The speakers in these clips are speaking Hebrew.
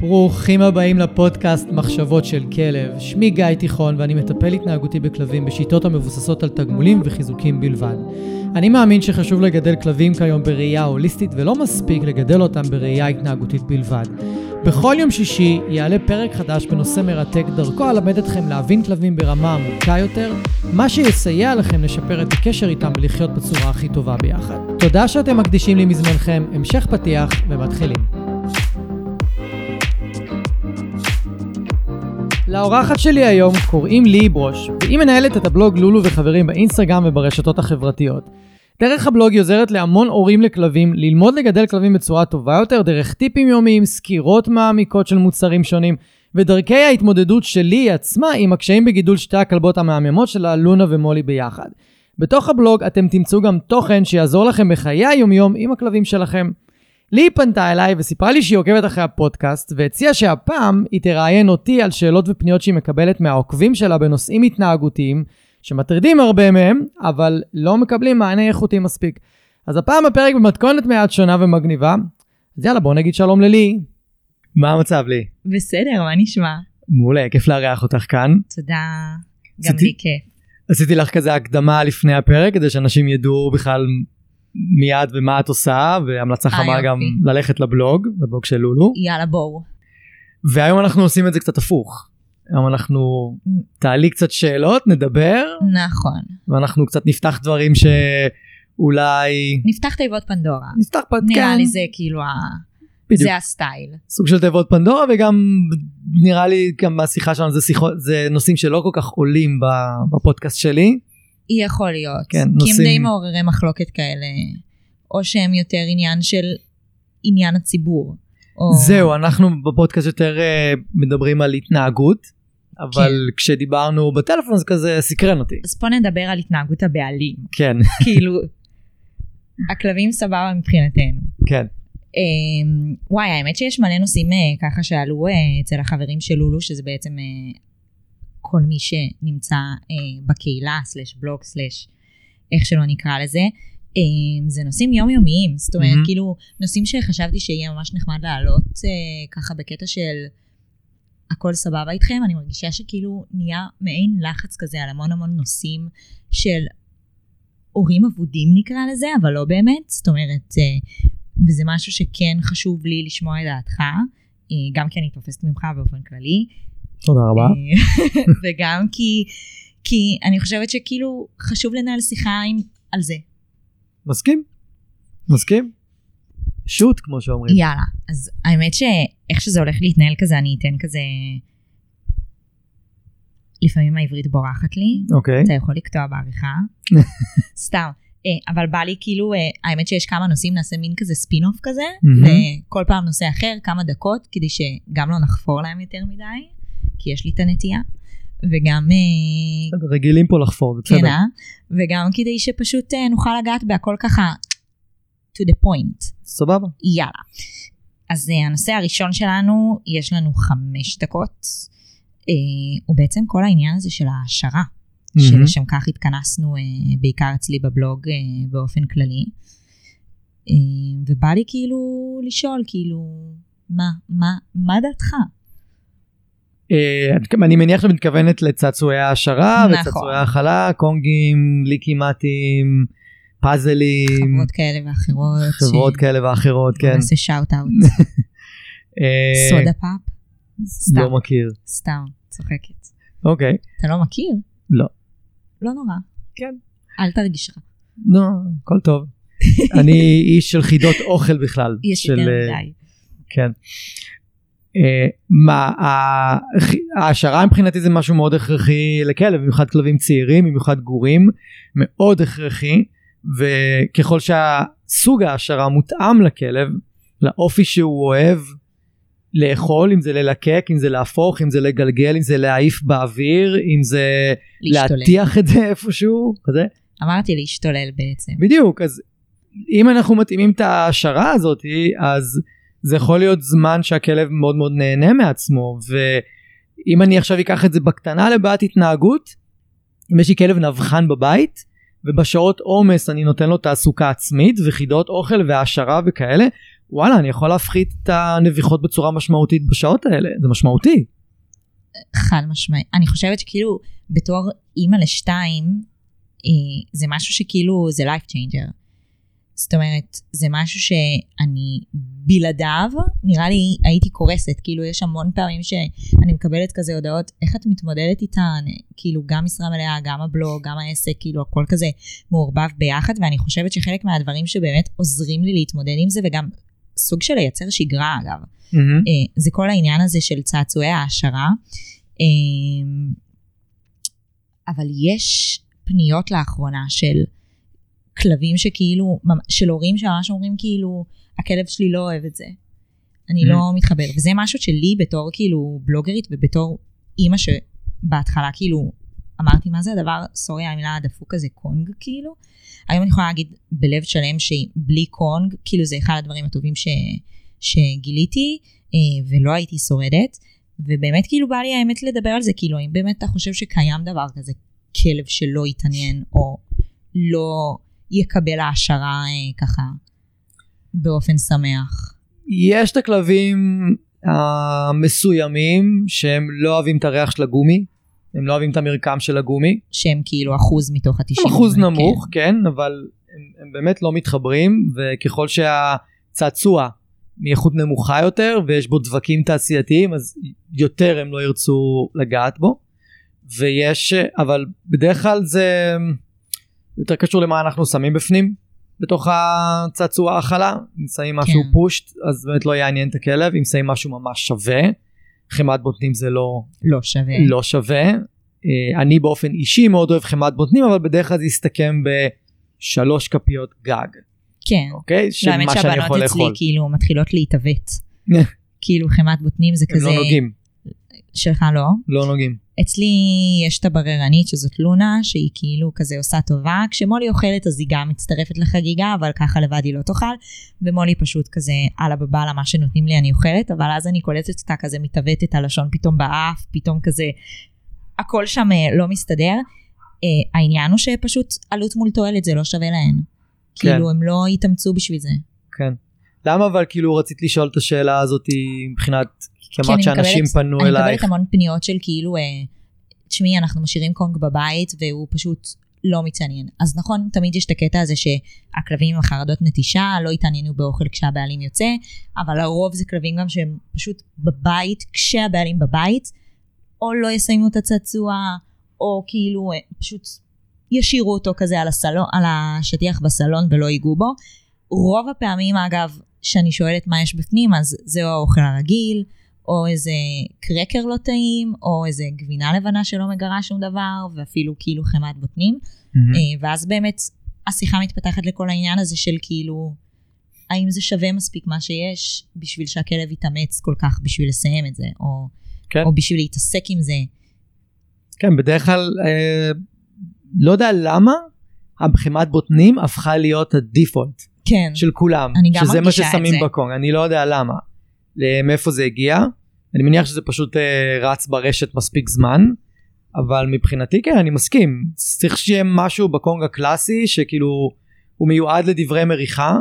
ברוכים הבאים לפודקאסט מחשבות של כלב. שמי גיא תיכון ואני מטפל התנהגותי בכלבים בשיטות המבוססות על תגמולים וחיזוקים בלבד. אני מאמין שחשוב לגדל כלבים כיום בראייה הוליסטית ולא מספיק לגדל אותם בראייה התנהגותית בלבד. בכל יום שישי יעלה פרק חדש בנושא מרתק, דרכו אלמד אתכם להבין כלבים ברמה עמוקה יותר, מה שיסייע לכם לשפר את הקשר איתם ולחיות בצורה הכי טובה ביחד. תודה שאתם מקדישים לי מזמנכם, המשך פתיח ומתחילים. לאורחת שלי היום קוראים לי ברוש, והיא מנהלת את הבלוג לולו וחברים באינסטגרם וברשתות החברתיות. דרך הבלוג היא עוזרת להמון הורים לכלבים ללמוד לגדל כלבים בצורה טובה יותר דרך טיפים יומיים, סקירות מעמיקות של מוצרים שונים ודרכי ההתמודדות שלי עצמה עם הקשיים בגידול שתי הכלבות המהממות שלה, לונה ומולי ביחד. בתוך הבלוג אתם תמצאו גם תוכן שיעזור לכם בחיי היומיום עם הכלבים שלכם. לי פנתה אליי וסיפרה לי שהיא עוקבת אחרי הפודקאסט והציעה שהפעם היא תראיין אותי על שאלות ופניות שהיא מקבלת מהעוקבים שלה בנושאים התנהגותיים שמטרידים הרבה מהם, אבל לא מקבלים מענה איכותי מספיק. אז הפעם הפרק במתכונת מעט שונה ומגניבה, אז יאללה בוא נגיד שלום ללי. מה המצב לי? בסדר, מה נשמע? מעולה, כיף לארח אותך כאן. תודה, גם לי כיף. עשיתי לך כזה הקדמה לפני הפרק כדי שאנשים ידעו בכלל מיד ומה את עושה והמלצה אה, חמה יופי. גם ללכת לבלוג, לבלוג של לולו. יאללה בואו. והיום אנחנו עושים את זה קצת הפוך. היום אנחנו תעלי קצת שאלות, נדבר, נכון. ואנחנו קצת נפתח דברים שאולי נפתח תיבות פנדורה. נפתח פד... נראה כן, לי זה כאילו ה... בדיוק. זה הסטייל. סוג של תיבות פנדורה וגם נראה לי גם מהשיחה שלנו זה שיחות זה נושאים שלא כל כך עולים בפודקאסט שלי. יכול להיות. כן, כי הם נושאים- די מעוררי מחלוקת כאלה. או שהם יותר עניין של עניין הציבור. או... זהו אנחנו בפודקאסט יותר אה, מדברים על התנהגות אבל כשדיברנו בטלפון זה כזה סקרן אותי אז בוא נדבר על התנהגות הבעלים. כן כאילו, הכלבים סבבה מבחינתנו. כן אמ, וואי, האמת שיש מלא נושאים אה, ככה שעלו אה, אצל החברים של לולו, שזה בעצם אה, כל מי שנמצא אה, בקהילה, סלש בלוג, סלש איך שלא נקרא לזה. אמ, זה נושאים יומיומיים, זאת אומרת, מהמם. כאילו, נושאים שחשבתי שיהיה ממש נחמד לעלות אה, ככה בקטע של הכל סבבה איתכם, אני מרגישה שכאילו נהיה מעין לחץ כזה על המון המון נושאים של הורים אבודים נקרא לזה, אבל לא באמת, זאת אומרת, אה, וזה משהו שכן חשוב לי לשמוע את דעתך, אה, גם כי אני תופסת ממך באופן כללי, תודה רבה. אה, וגם כי, כי אני חושבת שכאילו חשוב לנהל שיחה עם, על זה. מסכים? מסכים? shoot כמו שאומרים. יאללה, אז האמת שאיך שזה הולך להתנהל כזה, אני אתן כזה... לפעמים העברית בורחת לי, אוקיי. אתה יכול לקטוע בעריכה, סתם. אה, אבל בא לי כאילו, אה, האמת שיש כמה נושאים, נעשה מין כזה ספין-אוף כזה, מהמם. וכל פעם נושא אחר, כמה דקות, כדי שגם לא נחפור להם יותר מדי, כי יש לי את הנטייה, וגם, אה, רגילים פה לחפור זה כן, בסדר אה? וגם כדי שפשוט אה, נוכל לגעת בהכל ככה, to the point. סבבה יאללה. אז uh, הנושא הראשון שלנו, יש לנו חמש דקות, הוא בעצם כל העניין הזה של ההעשרה, מהמם. שלשם כך התכנסנו בעיקר אצלי בבלוג באופן כללי. ובא לי כאילו לשאול, כאילו, מה, מה, מה דעתך? אה, אני מניח שאת מתכוונת לצעצועי העשרה נכון. וצעצועי האכלה קונגים ליקימטים פאזלים חברות כאלה ואחרות. חברות ש- כאלה ואחרות כן נעשה שאוט אאוט. סודה פאפ? סתם, לא מכיר סתם, צוחקת. אוקיי אתה לא מכיר? לא. לא נורא. כן. אל תרגיש רע. נו הכל טוב אני איש של חידות אוכל בכלל יש של, יותר אה, מדי. כן. אה, מה ה- ההעשרה מבחינתי זה משהו מאוד הכרחי לכלב במיוחד כלבים צעירים במיוחד גורים מאוד הכרחי וככל שהסוג ההעשרה מותאם לכלב לאופי שהוא אוהב לאכול אם זה ללקק אם זה להפוך אם זה לגלגל אם זה להעיף באוויר אם זה להשתולל. להטיח את זה איפשהו כזה אמרתי להשתולל בעצם. בדיוק אז אם אנחנו מתאימים את ההשערה הזאת אז זה יכול להיות זמן שהכלב מאוד מאוד נהנה מעצמו ואם אני עכשיו אקח את זה בקטנה לבעיית התנהגות אם יש לי כלב נבחן בבית ובשעות עומס אני נותן לו תעסוקה עצמית וחידות אוכל והעשרה וכאלה וואלה אני יכול להפחית את הנביחות בצורה משמעותית בשעות האלה זה משמעותי. חד משמעי. אני חושבת שכאילו בתור אימא לשתיים, אה, זה משהו שכאילו זה life changer. זאת אומרת, זה משהו שאני בלעדיו, נראה לי הייתי קורסת, כאילו יש המון פעמים שאני מקבלת כזה הודעות, איך את מתמודדת איתן, כאילו גם משרה מלאה, גם הבלוג, גם העסק, כאילו הכל כזה מעורבב ביחד, ואני חושבת שחלק מהדברים שבאמת עוזרים לי להתמודד עם זה, וגם סוג של לייצר שגרה אגב, Mm-hmm. זה כל העניין הזה של צעצועי העשרה. אה, אבל יש פניות לאחרונה של כלבים שכאילו, של הורים שממש אומרים כאילו, הכלב שלי לא אוהב את זה. אני Mm. לא מתחבר. וזה משהו שלי בתור כאילו בלוגרית ובתור אימא שבהתחלה כאילו אמרתי מה זה הדבר, סורי המילה הדפוק הזה קונג כאילו. היום אני יכולה להגיד בלב שלם שבלי קונג, כאילו זה אחד הדברים הטובים ש, שגיליתי אה, ולא הייתי שורדת. ובאמת כאילו בא לי האמת לדבר על זה, כאילו האם באמת אתה חושב שקיים דבר כזה, כלב שלא יתעניין או לא יקבל העשרה אה, ככה באופן שמח. יש את הכלבים המסוימים שהם לא אוהבים את הריח של הגומי, הם לא אוהבים את המרקם של הגומי, שהם כאילו אחוז מתוך התשעים. אחוז כן. נמוך כן אבל הם, הם באמת לא מתחברים וככל שהצעצוע מאיכות נמוכה יותר ויש בו דבקים תעשייתיים אז יותר הם לא ירצו לגעת בו ויש אבל בדרך כלל זה יותר קשור למה אנחנו שמים בפנים בתוך הצעצוע ההאכלה אם שמים משהו כן. פושט אז באמת לא יעניין את הכלב אם שמים משהו ממש שווה חמאת בוטנים זה לא לא שווה. לא שווה. אה, אני באופן אישי מאוד אוהב חמאת בוטנים אבל בדרך כלל זה יסתכם בשלוש כפיות גג, כן. אוקיי? של לא, האמת שאני יכול שהבנות אצלי לאכול. כאילו מתחילות להתעוות. כאילו חמת בוטנים זה הם כזה... לא נוגעים, שלך לא? לא נוגעים. אצלי יש את הבררנית שזאת לונה שהיא כאילו כזה עושה טובה כשמולי אוכלת אז היא גם מצטרפת לחגיגה אבל ככה לבד היא לא תאכל ומולי פשוט כזה אללה בבאללה מה שנותנים לי אני אוכלת אבל אז אני קולטת אותה כזה מתעוותת הלשון פתאום באף פתאום כזה הכל שם אה, לא מסתדר. אה, העניין הוא שפשוט עלות מול תועלת זה לא שווה להן. כן. כאילו הם לא יתאמצו בשביל זה. כן. למה אבל כאילו רצית לשאול את השאלה הזאת מבחינת, כי אמרת אני שאנשים מקבלת- פנו אני אלייך. מקבלת המון פניות של כאילו, אה, תשמעי, אנחנו משאירים קונג בבית והוא פשוט לא מתעניין. אז נכון, תמיד יש את הקטע הזה שהכלבים עם החרדות נטישה לא התעניינו באוכל כשהבעלים יוצא, אבל הרוב זה כלבים גם שהם פשוט בבית, כשהבעלים בבית, או לא יסיימו את הצעצוע, או כאילו אה, פשוט ישאירו אותו כזה על, הסלון, על השטיח בסלון ולא ייגעו בו. רוב הפעמים, אגב, שאני שואלת מה יש בפנים, אז זהו האוכל הרגיל, או איזה קרקר לא טעים, או איזה גבינה לבנה שלא מגרה שום דבר, ואפילו כאילו חמת בוטנים. אה, ואז באמת השיחה מתפתחת לכל העניין הזה של כאילו, האם זה שווה מספיק מה שיש בשביל שהכלב יתאמץ כל כך בשביל לסיים את זה, או, כן. או בשביל להתעסק עם זה. כן, בדרך כלל, אה, לא יודע למה, הבחימת בוטנים הפכה להיות הדיפולט כן, של כולם. אני גם שזה מה מרגישה את ששמים זה. בקונג, אני לא יודע למה. מאיפה זה הגיע. אני מניח שזה פשוט אה, רץ ברשת מספיק זמן. אבל מבחינתי כן אני מסכים צריך שיהיה משהו בקונג הקלאסי שכאילו הוא מיועד לדברי מריחה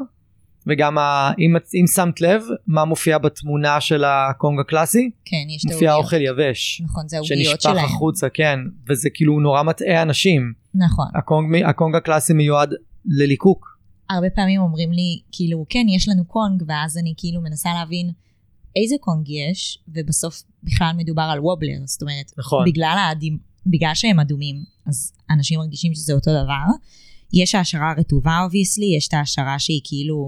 וגם ה... אם, אם שמת לב מה מופיע בתמונה של ה Kong הקלאסי כן, יש את מופיע העוגיות. אוכל יבש נכון, זה העוגיות שנשפך שלהם. החוצה כן וזה כאילו נורא מטעה אנשים נכון. ה Kong, ה Kong הקלאסי מיועד לליקוק הרבה פעמים אומרים לי, כאילו, כן, יש לנו Kong, ואז אני כאילו מנסה להבין איזה Kong יש, ובסוף בכלל מדובר על Wobbler, זאת אומרת, נכון בגלל, האדים, בגלל שהם אדומים, אז אנשים מרגישים שזה אותו דבר. יש העשרה רטובה, obviously, יש את ההעשרה שהיא כאילו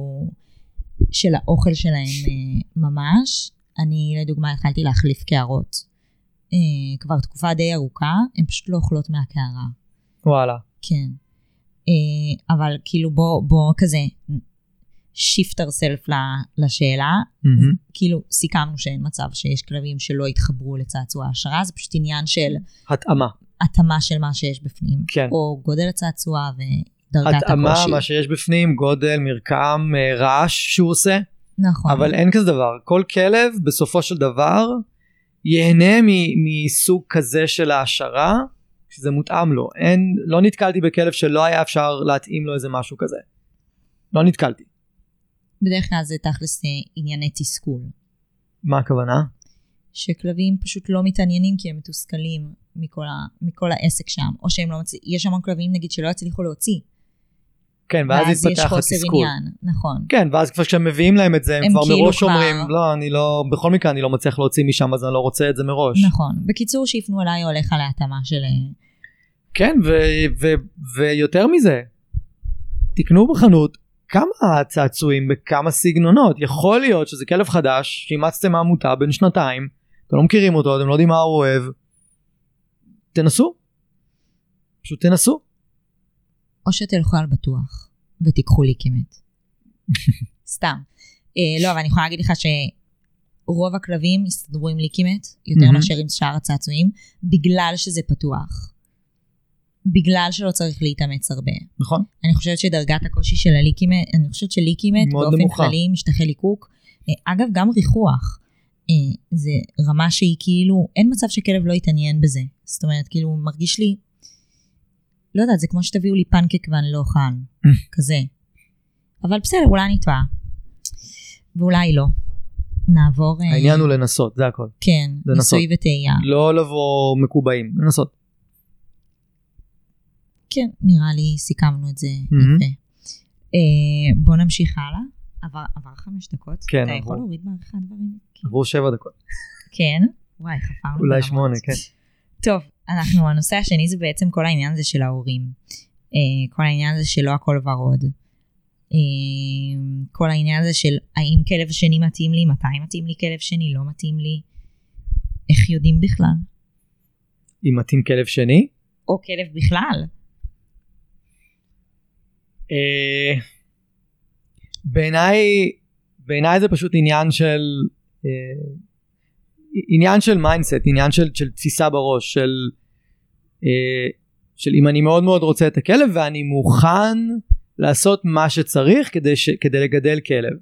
של האוכל שלהם אה, ממש. אני, לדוגמה, התחלתי להחליף קערות. אה, כבר תקופה די ארוכה, הן פשוט לא אוכלות מהקערה. וואלה כן. אה, אבל כאילו בוא, בוא כזה shift ourself לשאלה, מהמם. כאילו סיכמנו שאין מצב שיש כלבים שלא יתחברו לצעצועי העשרה, זה פשוט עניין של התאמה התאמה של מה שיש בפנים, כן. או גודל הצעצוע ודרגת התאמה הקושי. מה שיש בפנים גודל מרקם אה, רעש שהוא עושה נכון. אבל אין כזה דבר כל כלב בסופו של דבר ייהנה מ- מסוג כזה של העשרה שזה מותאם לו אין לא נתקלתי בכלב שלא היה אפשר להתאים לו איזה משהו כזה לא נתקלתי בדרך כלל זה תכלס אה, ענייני תסכול. מה הכוונה? שכלבים פשוט לא מתעניינים כי הם מתוסכלים מכל, ה, מכל העסק שם, או שהם לא מצליחים, יש המון כלבים נגיד שלא יצליחו להוציא. כן, ואז ואז חוסר התסכול. עניין, נכון. כן, ואז כבר כשהם מביאים להם את זה, הם, הם כבר כאילו מראש כבר- אומרים, לא, אני לא, בכל מקרה אני לא מצליח להוציא משם, אז אני לא רוצה את זה מראש. נכון. בקיצור, שיפנו אליי הולך על ההתאמה של... אה, כן, ו- ו- ויותר מזה, תקנו בחנות כמה צעצועים בכמה סגנונות. יכול להיות שזה כלב חדש שאימצתם מהעמותה בן שנתיים, אתם לא מכירים אותו, אתם לא יודעים מה הוא אוהב. תנסו. פשוט תנסו. או שתלכו על בטוח ותיקחו לי כמת. סתם. אה, לא, אבל אני יכולה להגיד לך שרוב הכלבים הסתדרו עם ליקימט יותר מהמם. מאשר עם שאר הצעצועים, בגלל שזה פתוח. בגלל שלא צריך להתאמץ הרבה. נכון? אני חושבת שדרגת הקושי של הליקימט, אני חושבת שליקימט באופן נמוכה. כללי משטחי ליקוק. אה, אגב, גם ריחוח. אה, זה רמה שהיא כאילו, אין מצב שכלב לא יתעניין בזה. זאת אומרת, כאילו, מרגיש לי, לא יודעת, זה כמו שתביאו לי פנקק ואני לא אוכל. כזה. אבל בסדר, אולי אני טועה. ואולי לא. נעבור... אה, העניין הוא לנסות, זה הכל. כן, לנסות. ניסוי וטעייה. לא לבוא מקובעים, לנסות. כן, נראה לי סיכמנו את זה. יפה. אה, בוא נמשיך הלאה. עבר, עבר חמש דקות? כן, אתה עברו. יכול להוריד בעריכה דברים? כן. עברו שבע דקות. כן? וואי, חפרנו אולי. שמונה, כן. טוב, אנחנו, הנושא השני זה בעצם כל העניין הזה של ההורים. אה, כל העניין הזה שלא הכל ורוד. אה, כל העניין הזה של האם כלב שני מתאים לי, מתי מתאים לי כלב שני, לא מתאים לי. איך יודעים בכלל? אם מתאים כלב שני, או כלב בכלל. אה, בעיניי בעיניי זה פשוט עניין של אה, עניין של mindset עניין של, של תפיסה בראש של אה, של אם אני מאוד מאוד רוצה את הכלב ואני מוכן לעשות מה שצריך כדי, ש, כדי לגדל כלב.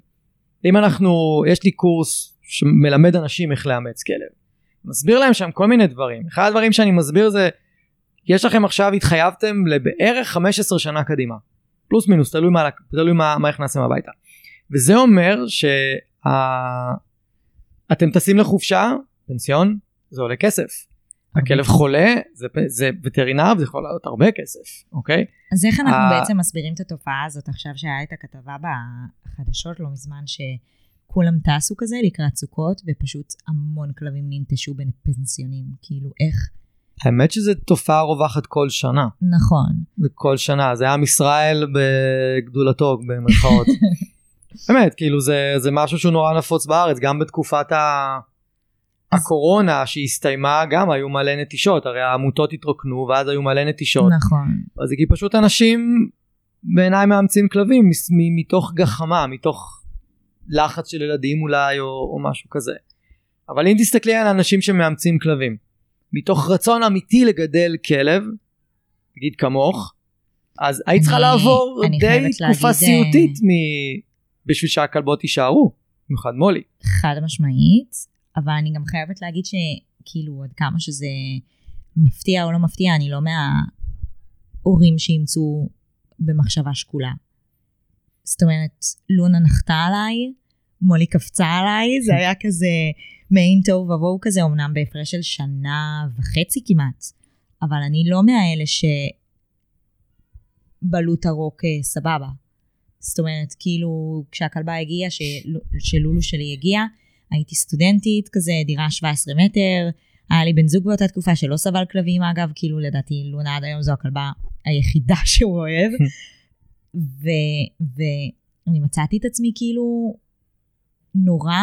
אם אנחנו יש לי קורס שמלמד אנשים איך לאמץ כלב. מסביר להם שם כל מיני דברים. אחד הדברים שאני מסביר זה יש לכם עכשיו התחייבתם לבערך 15 שנה קדימה פלוס מינוס תלוי מה, תלוי מה, מה הכנסתם הביתה. וזה אומר שאתם טסים לחופשה פנסיון זה עולה כסף. הכלב חולה זה, זה וטרינר וזה יכול לעלות הרבה כסף אוקיי? אז איך אנחנו בעצם מסבירים את התופעה הזאת עכשיו שהיה את הכתבה בחדשות לא מזמן שכולם טסו כזה לקראת סוכות ופשוט המון כלבים ננטשו בפנסיונים כאילו איך האמת שזה תופעה רווחת כל שנה. נכון. כל שנה זה עם ישראל בגדולתו במרכאות. באמת כאילו זה זה משהו שהוא נורא נפוץ בארץ גם בתקופת ה... הקורונה שהסתיימה גם היו מלא נטישות הרי העמותות התרוקנו ואז היו מלא נטישות. נכון. אז כי פשוט אנשים בעיניי מאמצים כלבים מתוך גחמה מתוך לחץ של ילדים אולי או, או משהו כזה. אבל אם תסתכלי על אנשים שמאמצים כלבים מתוך רצון אמיתי לגדל כלב נגיד כמוך אז היית צריכה לעבור די תקופה להגיד, סיוטית מ... בשביל שהכלבות יישארו במיוחד מולי חד משמעית אבל אני גם חייבת להגיד שכאילו עד כמה שזה מפתיע או לא מפתיע אני לא מההורים שאימצו במחשבה שקולה. זאת אומרת לונה נחתה עליי מולי קפצה עליי זה היה כזה מעין תוהו ובוהו כזה אמנם בהפרש של שנה וחצי כמעט אבל אני לא מהאלה שבלוט הרוק אה, סבבה. זאת אומרת, כאילו, כשהכלבה הגיעה, של- שלולו שלי הגיע, הייתי סטודנטית כזה, דירה 17 מטר, היה לי בן זוג באותה תקופה שלא סבל כלבים אגב, כאילו לדעתי לונה עד היום זו הכלבה היחידה שהוא אוהב. ואני מצאתי את עצמי כאילו נורא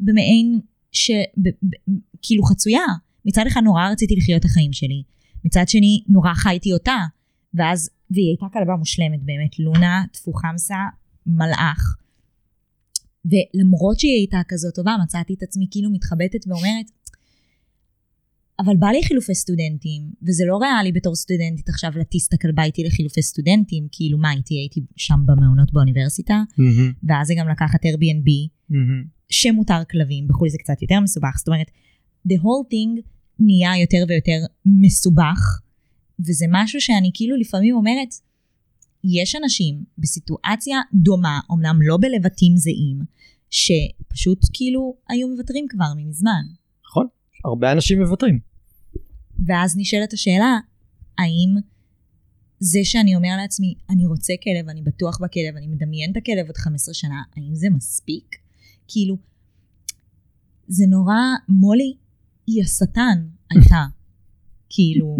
במעין, ש... ב- ב- כאילו חצויה. מצד אחד נורא רציתי לחיות את החיים שלי, מצד שני נורא חייתי אותה. ואז, והיא הייתה כלבה מושלמת באמת, לונה תפוחמסה מלאך. ולמרות שהיא הייתה כזאת טובה, מצאתי את עצמי כאילו מתחבטת ואומרת, אבל בא לי חילופי סטודנטים, וזה לא ריאלי בתור סטודנטית עכשיו להטיס את הכלבה איתי לחילופי סטודנטים, כאילו מה איתי, הייתי שם במעונות באוניברסיטה, ואז זה גם לקחת Airbnb, שמותר כלבים, בחו"ל זה קצת יותר מסובך, זאת אומרת, the whole thing נהיה יותר ויותר מסובך, וזה משהו שאני כאילו לפעמים אומרת, יש אנשים בסיטואציה דומה, אמנם לא בלבטים זהים, שפשוט כאילו היו מוותרים כבר מזמן. נכון, הרבה אנשים מוותרים. ואז נשאלת השאלה, האם זה שאני אומר לעצמי, אני רוצה כלב, אני בטוח בכלב, אני מדמיין את הכלב עוד 15 שנה, האם זה מספיק? כאילו, זה נורא, מולי היא השטן הייתה. כאילו,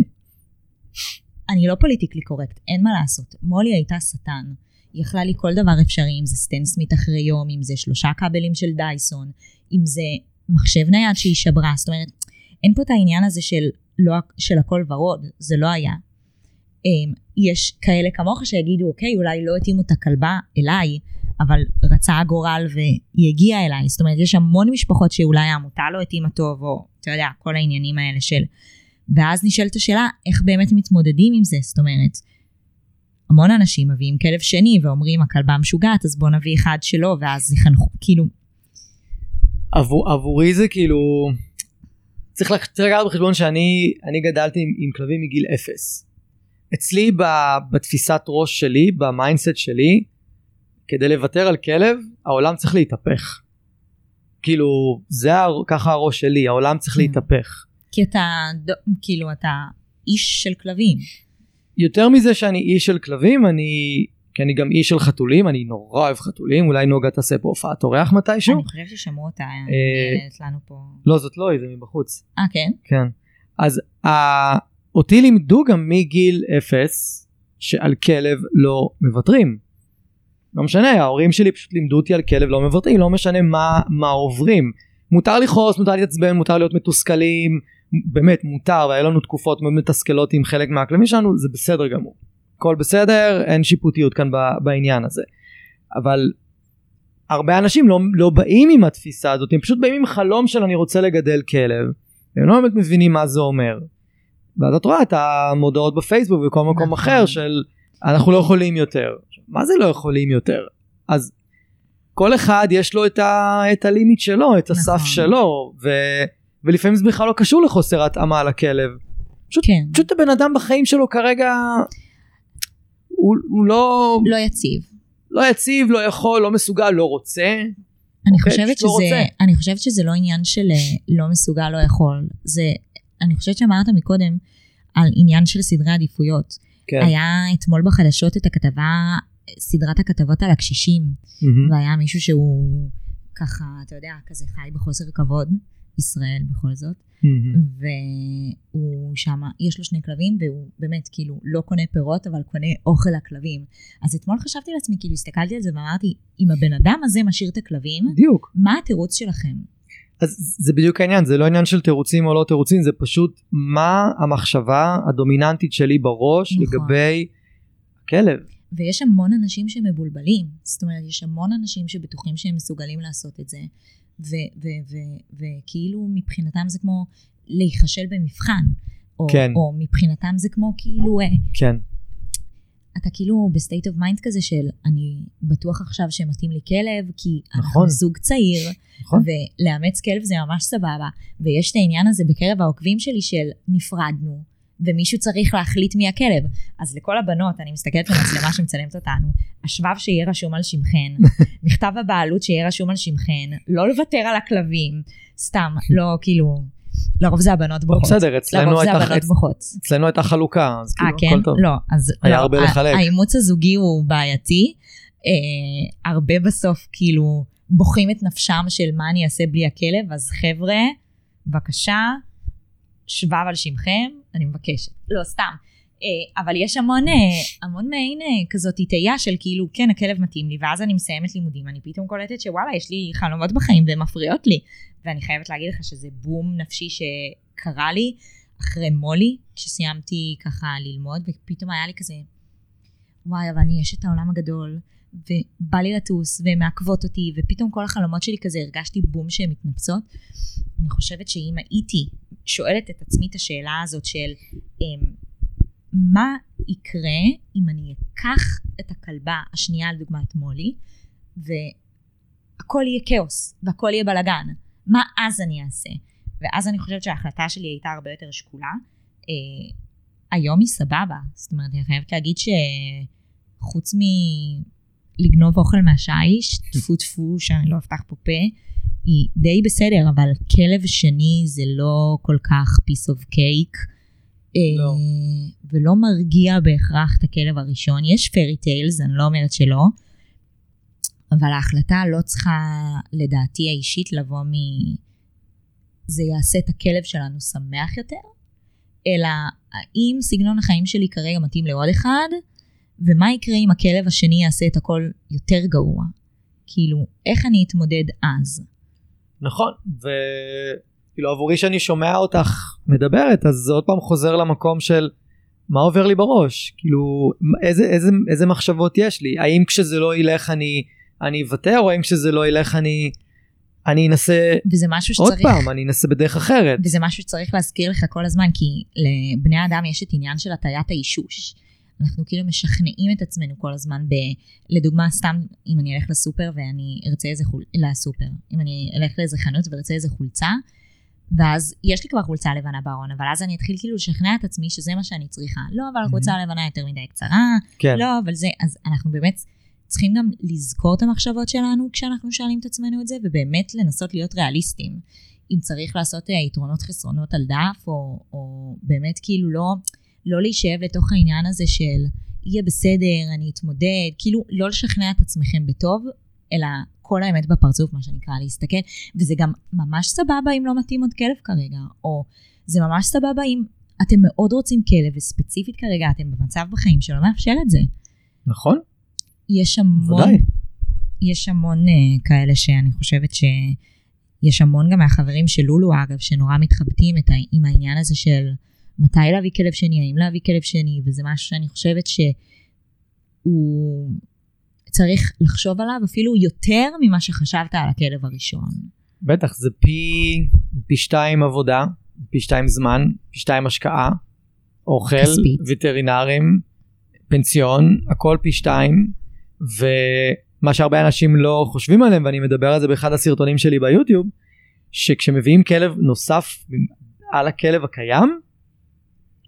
אני לא פוליטיקלי קורקט, אין מה לעשות. מולי הייתה שטן. היא יכלה לי כל דבר אפשרי, אם זה סטן סמית אחרי יום, אם זה שלושה כבלים של דייסון, אם זה מחשב נייד שהיא שברה, זאת אומרת, אין פה את העניין הזה של, לא, של הכל ורוד, זה לא היה. אמ, יש כאלה כמוך שיגידו, אוקיי, אולי לא התאימו את הכלבה אליי, אבל רצה הגורל והיא הגיעה אליי. זאת אומרת, יש המון משפחות שאולי העמותה לא התאימה טוב, או אתה יודע, כל העניינים האלה של... ואז נשאלת השאלה, איך באמת מתמודדים עם זה? זאת אומרת, המון אנשים מביאים כלב שני ואומרים, הכלבה משוגעת, אז בוא נביא אחד שלו, ואז יחנכו, כאילו... עבור, עבורי זה כאילו... צריך לקחת בחשבון שאני גדלתי עם, עם כלבים מגיל אפס. אצלי ב, בתפיסת ראש שלי, ב mindset שלי, כדי לוותר על כלב, העולם צריך להתהפך. כאילו, זה ככה הראש שלי, העולם צריך כן. להתהפך. כי אתה, כאילו, אתה איש של כלבים. יותר מזה שאני איש של כלבים, אני, כי אני גם איש של חתולים, אני נורא אוהב חתולים, אולי נוגה תעשה פה הופעת אורח מתישהו. אני חושב ששמעו אותה, אה, לנו פה. לא, זאת לא, זה מבחוץ. אה, כן? כן. אז אותי לימדו גם מגיל אפס שעל כלב לא מוותרים. לא משנה, ההורים שלי פשוט לימדו אותי על כלב לא מוותרים, לא משנה מה, מה עוברים. מותר לכעוס, מותר להתעצבן, מותר להיות מתוסכלים, באמת מותר, והיה לנו תקופות מאוד מתסכלות עם חלק מהכלבים שלנו, זה בסדר גמור. הכל בסדר, אין שיפוטיות כאן בעניין הזה. אבל הרבה אנשים לא, לא באים עם התפיסה הזאת, הם פשוט באים עם חלום של אני רוצה לגדל כלב, והם לא באמת מבינים מה זה אומר. ואז את רואה את המודעות בפייסבוק וכל מקום נכון. אחר של אנחנו לא יכולים יותר. מה זה לא יכולים יותר? אז כל אחד יש לו את, ה, את הלימיט שלו, את הסף נכון. שלו, ו, ולפעמים זה בכלל לא קשור לחוסר התאמה לכלב. פשוט, כן. פשוט הבן אדם בחיים שלו כרגע הוא, הוא לא... לא יציב. לא יציב, לא יכול, לא מסוגל, לא רוצה. אני, okay, אוקיי? חושבת לא שזה, לא רוצה. אני חושבת שזה לא עניין של אה, לא מסוגל, לא יכול. זה אני חושבת שאמרת מקודם על עניין של סדרי עדיפויות. כן. היה אתמול בחדשות את הכתבה, סדרת הכתבות על הקשישים, mm-hmm. והיה מישהו שהוא ככה, אתה יודע, כזה חי בחוסר כבוד, ישראל בכל זאת, mm-hmm. והוא שם, יש לו שני כלבים, והוא באמת כאילו לא קונה פירות, אבל קונה אוכל לכלבים. אז אתמול חשבתי לעצמי, כאילו הסתכלתי על זה ואמרתי, אם הבן אדם הזה משאיר את הכלבים, בדיוק. מה התירוץ שלכם? אז זה בדיוק העניין זה לא עניין של תירוצים או לא תירוצים זה פשוט מה המחשבה הדומיננטית שלי בראש נכון. לגבי כלב. ויש המון אנשים שמבולבלים זאת אומרת יש המון אנשים שבטוחים שהם מסוגלים לעשות את זה וכאילו מבחינתם זה כמו להיכשל במבחן או, כן. או מבחינתם זה כמו כאילו אה, כן. אתה כאילו ב state of mind כזה של אני בטוח עכשיו שמתאים לי כלב, כי נכון. אנחנו זוג צעיר, נכון. ולאמץ כלב זה ממש סבבה. ויש את העניין הזה בקרב העוקבים שלי של נפרדנו, ומישהו צריך להחליט מי הכלב. אז לכל הבנות, אני מסתכלת במצלמה שמצלמת אותנו, השבב שיהיה רשום על שמכן, מכתב הבעלות שיהיה רשום על שמכן, לא לוותר על הכלבים, סתם, לא כאילו... לרוב זה הבנות בוכות. בסדר, אצלנו הייתה, אצלנו הייתה חלוקה, אז כאילו כן? הכל טוב. לא, אז היה לא, הרבה לחלק. האימוץ הזוגי הוא בעייתי, אה, הרבה בסוף כאילו בוכים את נפשם של מה אני אעשה בלי הכלב, אז חבר'ה, בבקשה, שבב על שמכם, אני מבקשת. לא, סתם. אה, אבל יש המון, אה, המון מעין אה, כזאת תהייה של כאילו, כן, הכלב מתאים לי, ואז אני מסיימת לימודים, אני פתאום קולטת שוואלה, יש לי חלומות בחיים והן מפריעות לי. ואני חייבת להגיד לך שזה בום נפשי שקרה לי אחרי מולי, כשסיימתי ככה ללמוד, ופתאום היה לי כזה, וואי, אבל אני אשת העולם הגדול, ובא לי לטוס, והן מעכבות אותי, ופתאום כל החלומות שלי כזה, הרגשתי בום שהן מתנפצות. אני חושבת שאם הייתי שואלת את עצמי את השאלה הזאת של, אמ, מה יקרה אם אני אקח את הכלבה השנייה לדוגמה את מולי והכל יהיה כאוס והכל יהיה בלאגן? מה אז אני אעשה? ואז אני חושבת שההחלטה שלי הייתה הרבה יותר שקולה. אה, היום היא סבבה. זאת אומרת אני חייבת להגיד חוץ מלגנוב אוכל מהשיש, טפו טפו שאני לא אפתח פה פה, היא די בסדר, אבל כלב שני זה לא כל כך piece of cake. לא. אה, ולא מרגיע בהכרח את הכלב הראשון. יש פרי טיילס, אני לא אומרת שלא, אבל ההחלטה לא צריכה, לדעתי האישית, לבוא מ... זה יעשה את הכלב שלנו שמח יותר, אלא האם סגנון החיים שלי כרגע מתאים לעוד אחד, ומה יקרה אם הכלב השני יעשה את הכל יותר גרוע? כאילו, איך אני אתמודד אז? נכון, וכאילו עבורי שאני שומע אותך מדברת, אז זה עוד פעם חוזר למקום של מה עובר לי בראש, כאילו איזה, איזה, איזה מחשבות יש לי, האם כשזה לא ילך אני, אני אוותר, או האם כשזה לא ילך אני, אני אנסה וזה משהו עוד שצריך... פעם, אני אנסה בדרך אחרת. וזה משהו שצריך להזכיר לך כל הזמן, כי לבני אדם יש את עניין של הטיית האישוש. אנחנו כאילו משכנעים את עצמנו כל הזמן ב... לדוגמה, סתם אם אני אלך לסופר ואני ארצה איזה חול... לסופר. אם אני אלך לאיזה חנות וארצה איזה חולצה, ואז יש לי כבר חולצה לבנה בארון, אבל אז אני אתחיל כאילו לשכנע את עצמי שזה מה שאני צריכה. לא, אבל החולצה הלבנה יותר מדי קצרה, כן, לא, אבל זה, אז אנחנו באמת צריכים גם לזכור את המחשבות שלנו כשאנחנו שואלים את עצמנו את זה, ובאמת לנסות להיות ריאליסטים. אם צריך לעשות אה, יתרונות חסרונות על דף, או, או באמת כאילו לא, לא להישאב לתוך העניין הזה של יהיה בסדר, אני אתמודד, כאילו לא לשכנע את עצמכם בטוב, אלא כל האמת בפרצוף, מה שנקרא, להסתכל, וזה גם ממש סבבה אם לא מתאים עוד כלב כרגע, או זה ממש סבבה אם אתם מאוד רוצים כלב, וספציפית כרגע אתם במצב בחיים שלא מאפשר את זה. נכון, יש המון, ודאי. יש המון uh, כאלה שאני חושבת שיש המון גם מהחברים של לולו אגב, שנורא מתחבטים ה, עם העניין הזה של מתי להביא כלב שני, האם להביא כלב שני, וזה משהו שאני חושבת שהוא צריך לחשוב עליו אפילו יותר ממה שחשבת על הכלב הראשון. בטח זה פי, פי שתיים עבודה, פי שתיים זמן, פי שתיים השקעה, אוכל, כספית. וטרינרים, פנסיון, הכל פי שתיים, ומה שהרבה אנשים לא חושבים עליהם, ואני מדבר על זה באחד הסרטונים שלי ביוטיוב, שכשמביאים כלב נוסף על הכלב הקיים,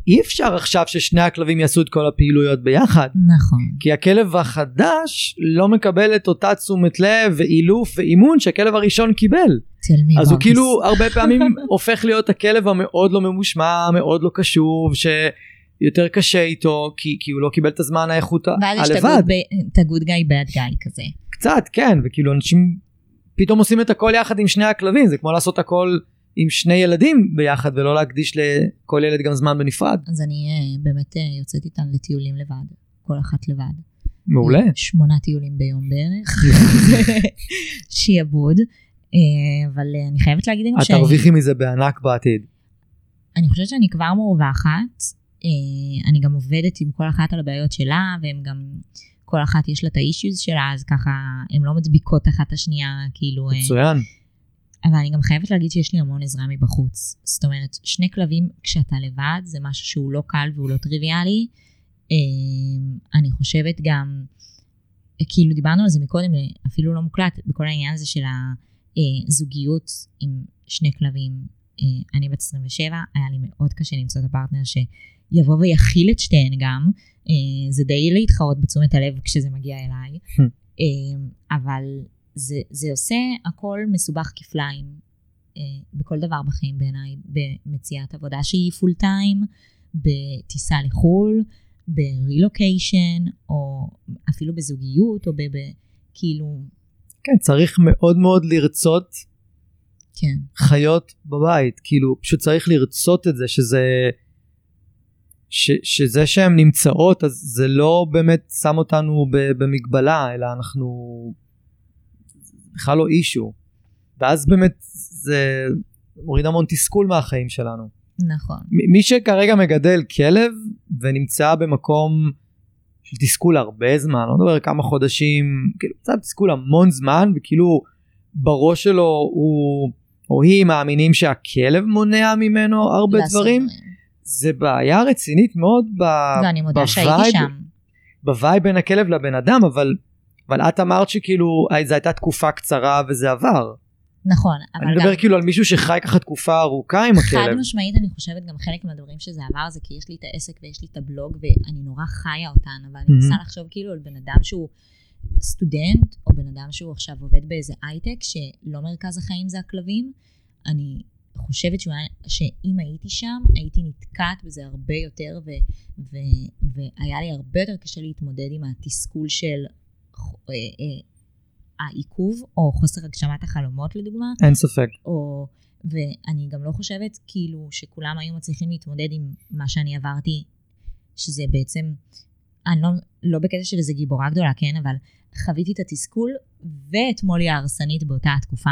אי אפשר עכשיו ששני הכלבים יעשו את כל הפעילויות ביחד. נכון. כי הכלב החדש לא מקבל את אותה תשומת לב ואילוף ואימון שהכלב הראשון קיבל. אז הוא כאילו. הרבה פעמים הופך להיות הכלב המאוד לא ממושמע, מאוד לא קשוב, שיותר קשה איתו, כי, כי הוא לא קיבל את הזמן האיכות ה- ואז יש את הלבד. ה-good guy bad guy כזה. קצת, כן, וכאילו אנשים פתאום עושים את הכל יחד עם שני הכלבים, זה כמו לעשות הכל עם שני ילדים ביחד ולא להקדיש לכל ילד גם זמן בנפרד. אז אני אה, באמת אה, יוצאת איתן לטיולים לבד, כל אחת לבד. מעולה. שמונה טיולים ביום בערך. שיעבוד. אה, אבל אה, אני חייבת להגיד גם את שאני תרוויחי מזה בענק בעתיד. אני חושבת שאני כבר מורווחת. אה, אני גם עובדת עם כל אחת על הבעיות שלה, והם גם, כל אחת יש לה את האישיוז שלה, אז ככה, הן לא מדביקות אחת את השנייה, כאילו... אה, מצוין. אבל אני גם חייבת להגיד שיש לי המון עזרה מבחוץ. זאת אומרת, שני כלבים כשאתה לבד זה משהו שהוא לא קל והוא לא טריוויאלי. אה, אני חושבת גם, אה, כאילו דיברנו על זה מקודם, אה, אפילו לא מוקלט, בכל העניין הזה של הזוגיות עם שני כלבים. אה, אני בת 27, היה לי מאוד קשה למצוא את הפרטנר שיבוא ויכיל את שתיהן גם. אה, זה די להתחרות בתשומת הלב כשזה מגיע אליי. אה, אבל זה, זה עושה הכל מסובך כפליים אה, בכל דבר בחיים בעיניי, במציאת עבודה שהיא פול טיים, בטיסה לחו"ל, ברילוקיישן, או אפילו בזוגיות, או ב... ב כאילו, כן, צריך מאוד מאוד לרצות כן, חיות בבית, כאילו פשוט צריך לרצות את זה שזה ש, שזה שהן נמצאות אז זה לא באמת שם אותנו במגבלה אלא אנחנו בכלל לא אישו ואז באמת זה מוריד המון תסכול מהחיים שלנו. נכון. מי שכרגע מגדל כלב ונמצא במקום של תסכול הרבה זמן, לא מדבר כמה חודשים, כאילו קצת תסכול המון זמן וכאילו בראש שלו הוא או היא מאמינים שהכלב מונע ממנו הרבה דברים, זה בעיה רצינית מאוד ב... ואני מודה שהייתי שם. ב vibe בין הכלב לבן אדם, אבל, אבל את אמרת שכאילו אה, זו הייתה תקופה קצרה וזה עבר. נכון, אבל אני גם... מדבר כאילו על מישהו שחי ככה תקופה ארוכה עם חד הכלב. משמעית, אני חושבת גם חלק מהדברים שזה עבר זה כי יש לי את העסק ויש לי את הבלוג ואני נורא חיה אותן, אבל אני מהמם. מנסה לחשוב כאילו על בן אדם שהוא סטודנט, או בן אדם שהוא עכשיו עובד באיזה הייטק, שלא מרכז החיים זה הכלבים. אני חושבת שהוא שאם הייתי שם, הייתי נתקעת בזה הרבה יותר, ו, ו, והיה לי הרבה יותר קשה להתמודד עם התסכול של העיכוב, או חוסר הגשמת החלומות לדוגמה. אין ספק. או, ואני גם לא חושבת כאילו שכולם היו מצליחים להתמודד עם מה שאני עברתי, שזה בעצם, אני לא, לא בקטע של איזה גיבורה גדולה, כן, אבל חוויתי את התסכול ואת מולי ההרסנית באותה התקופה.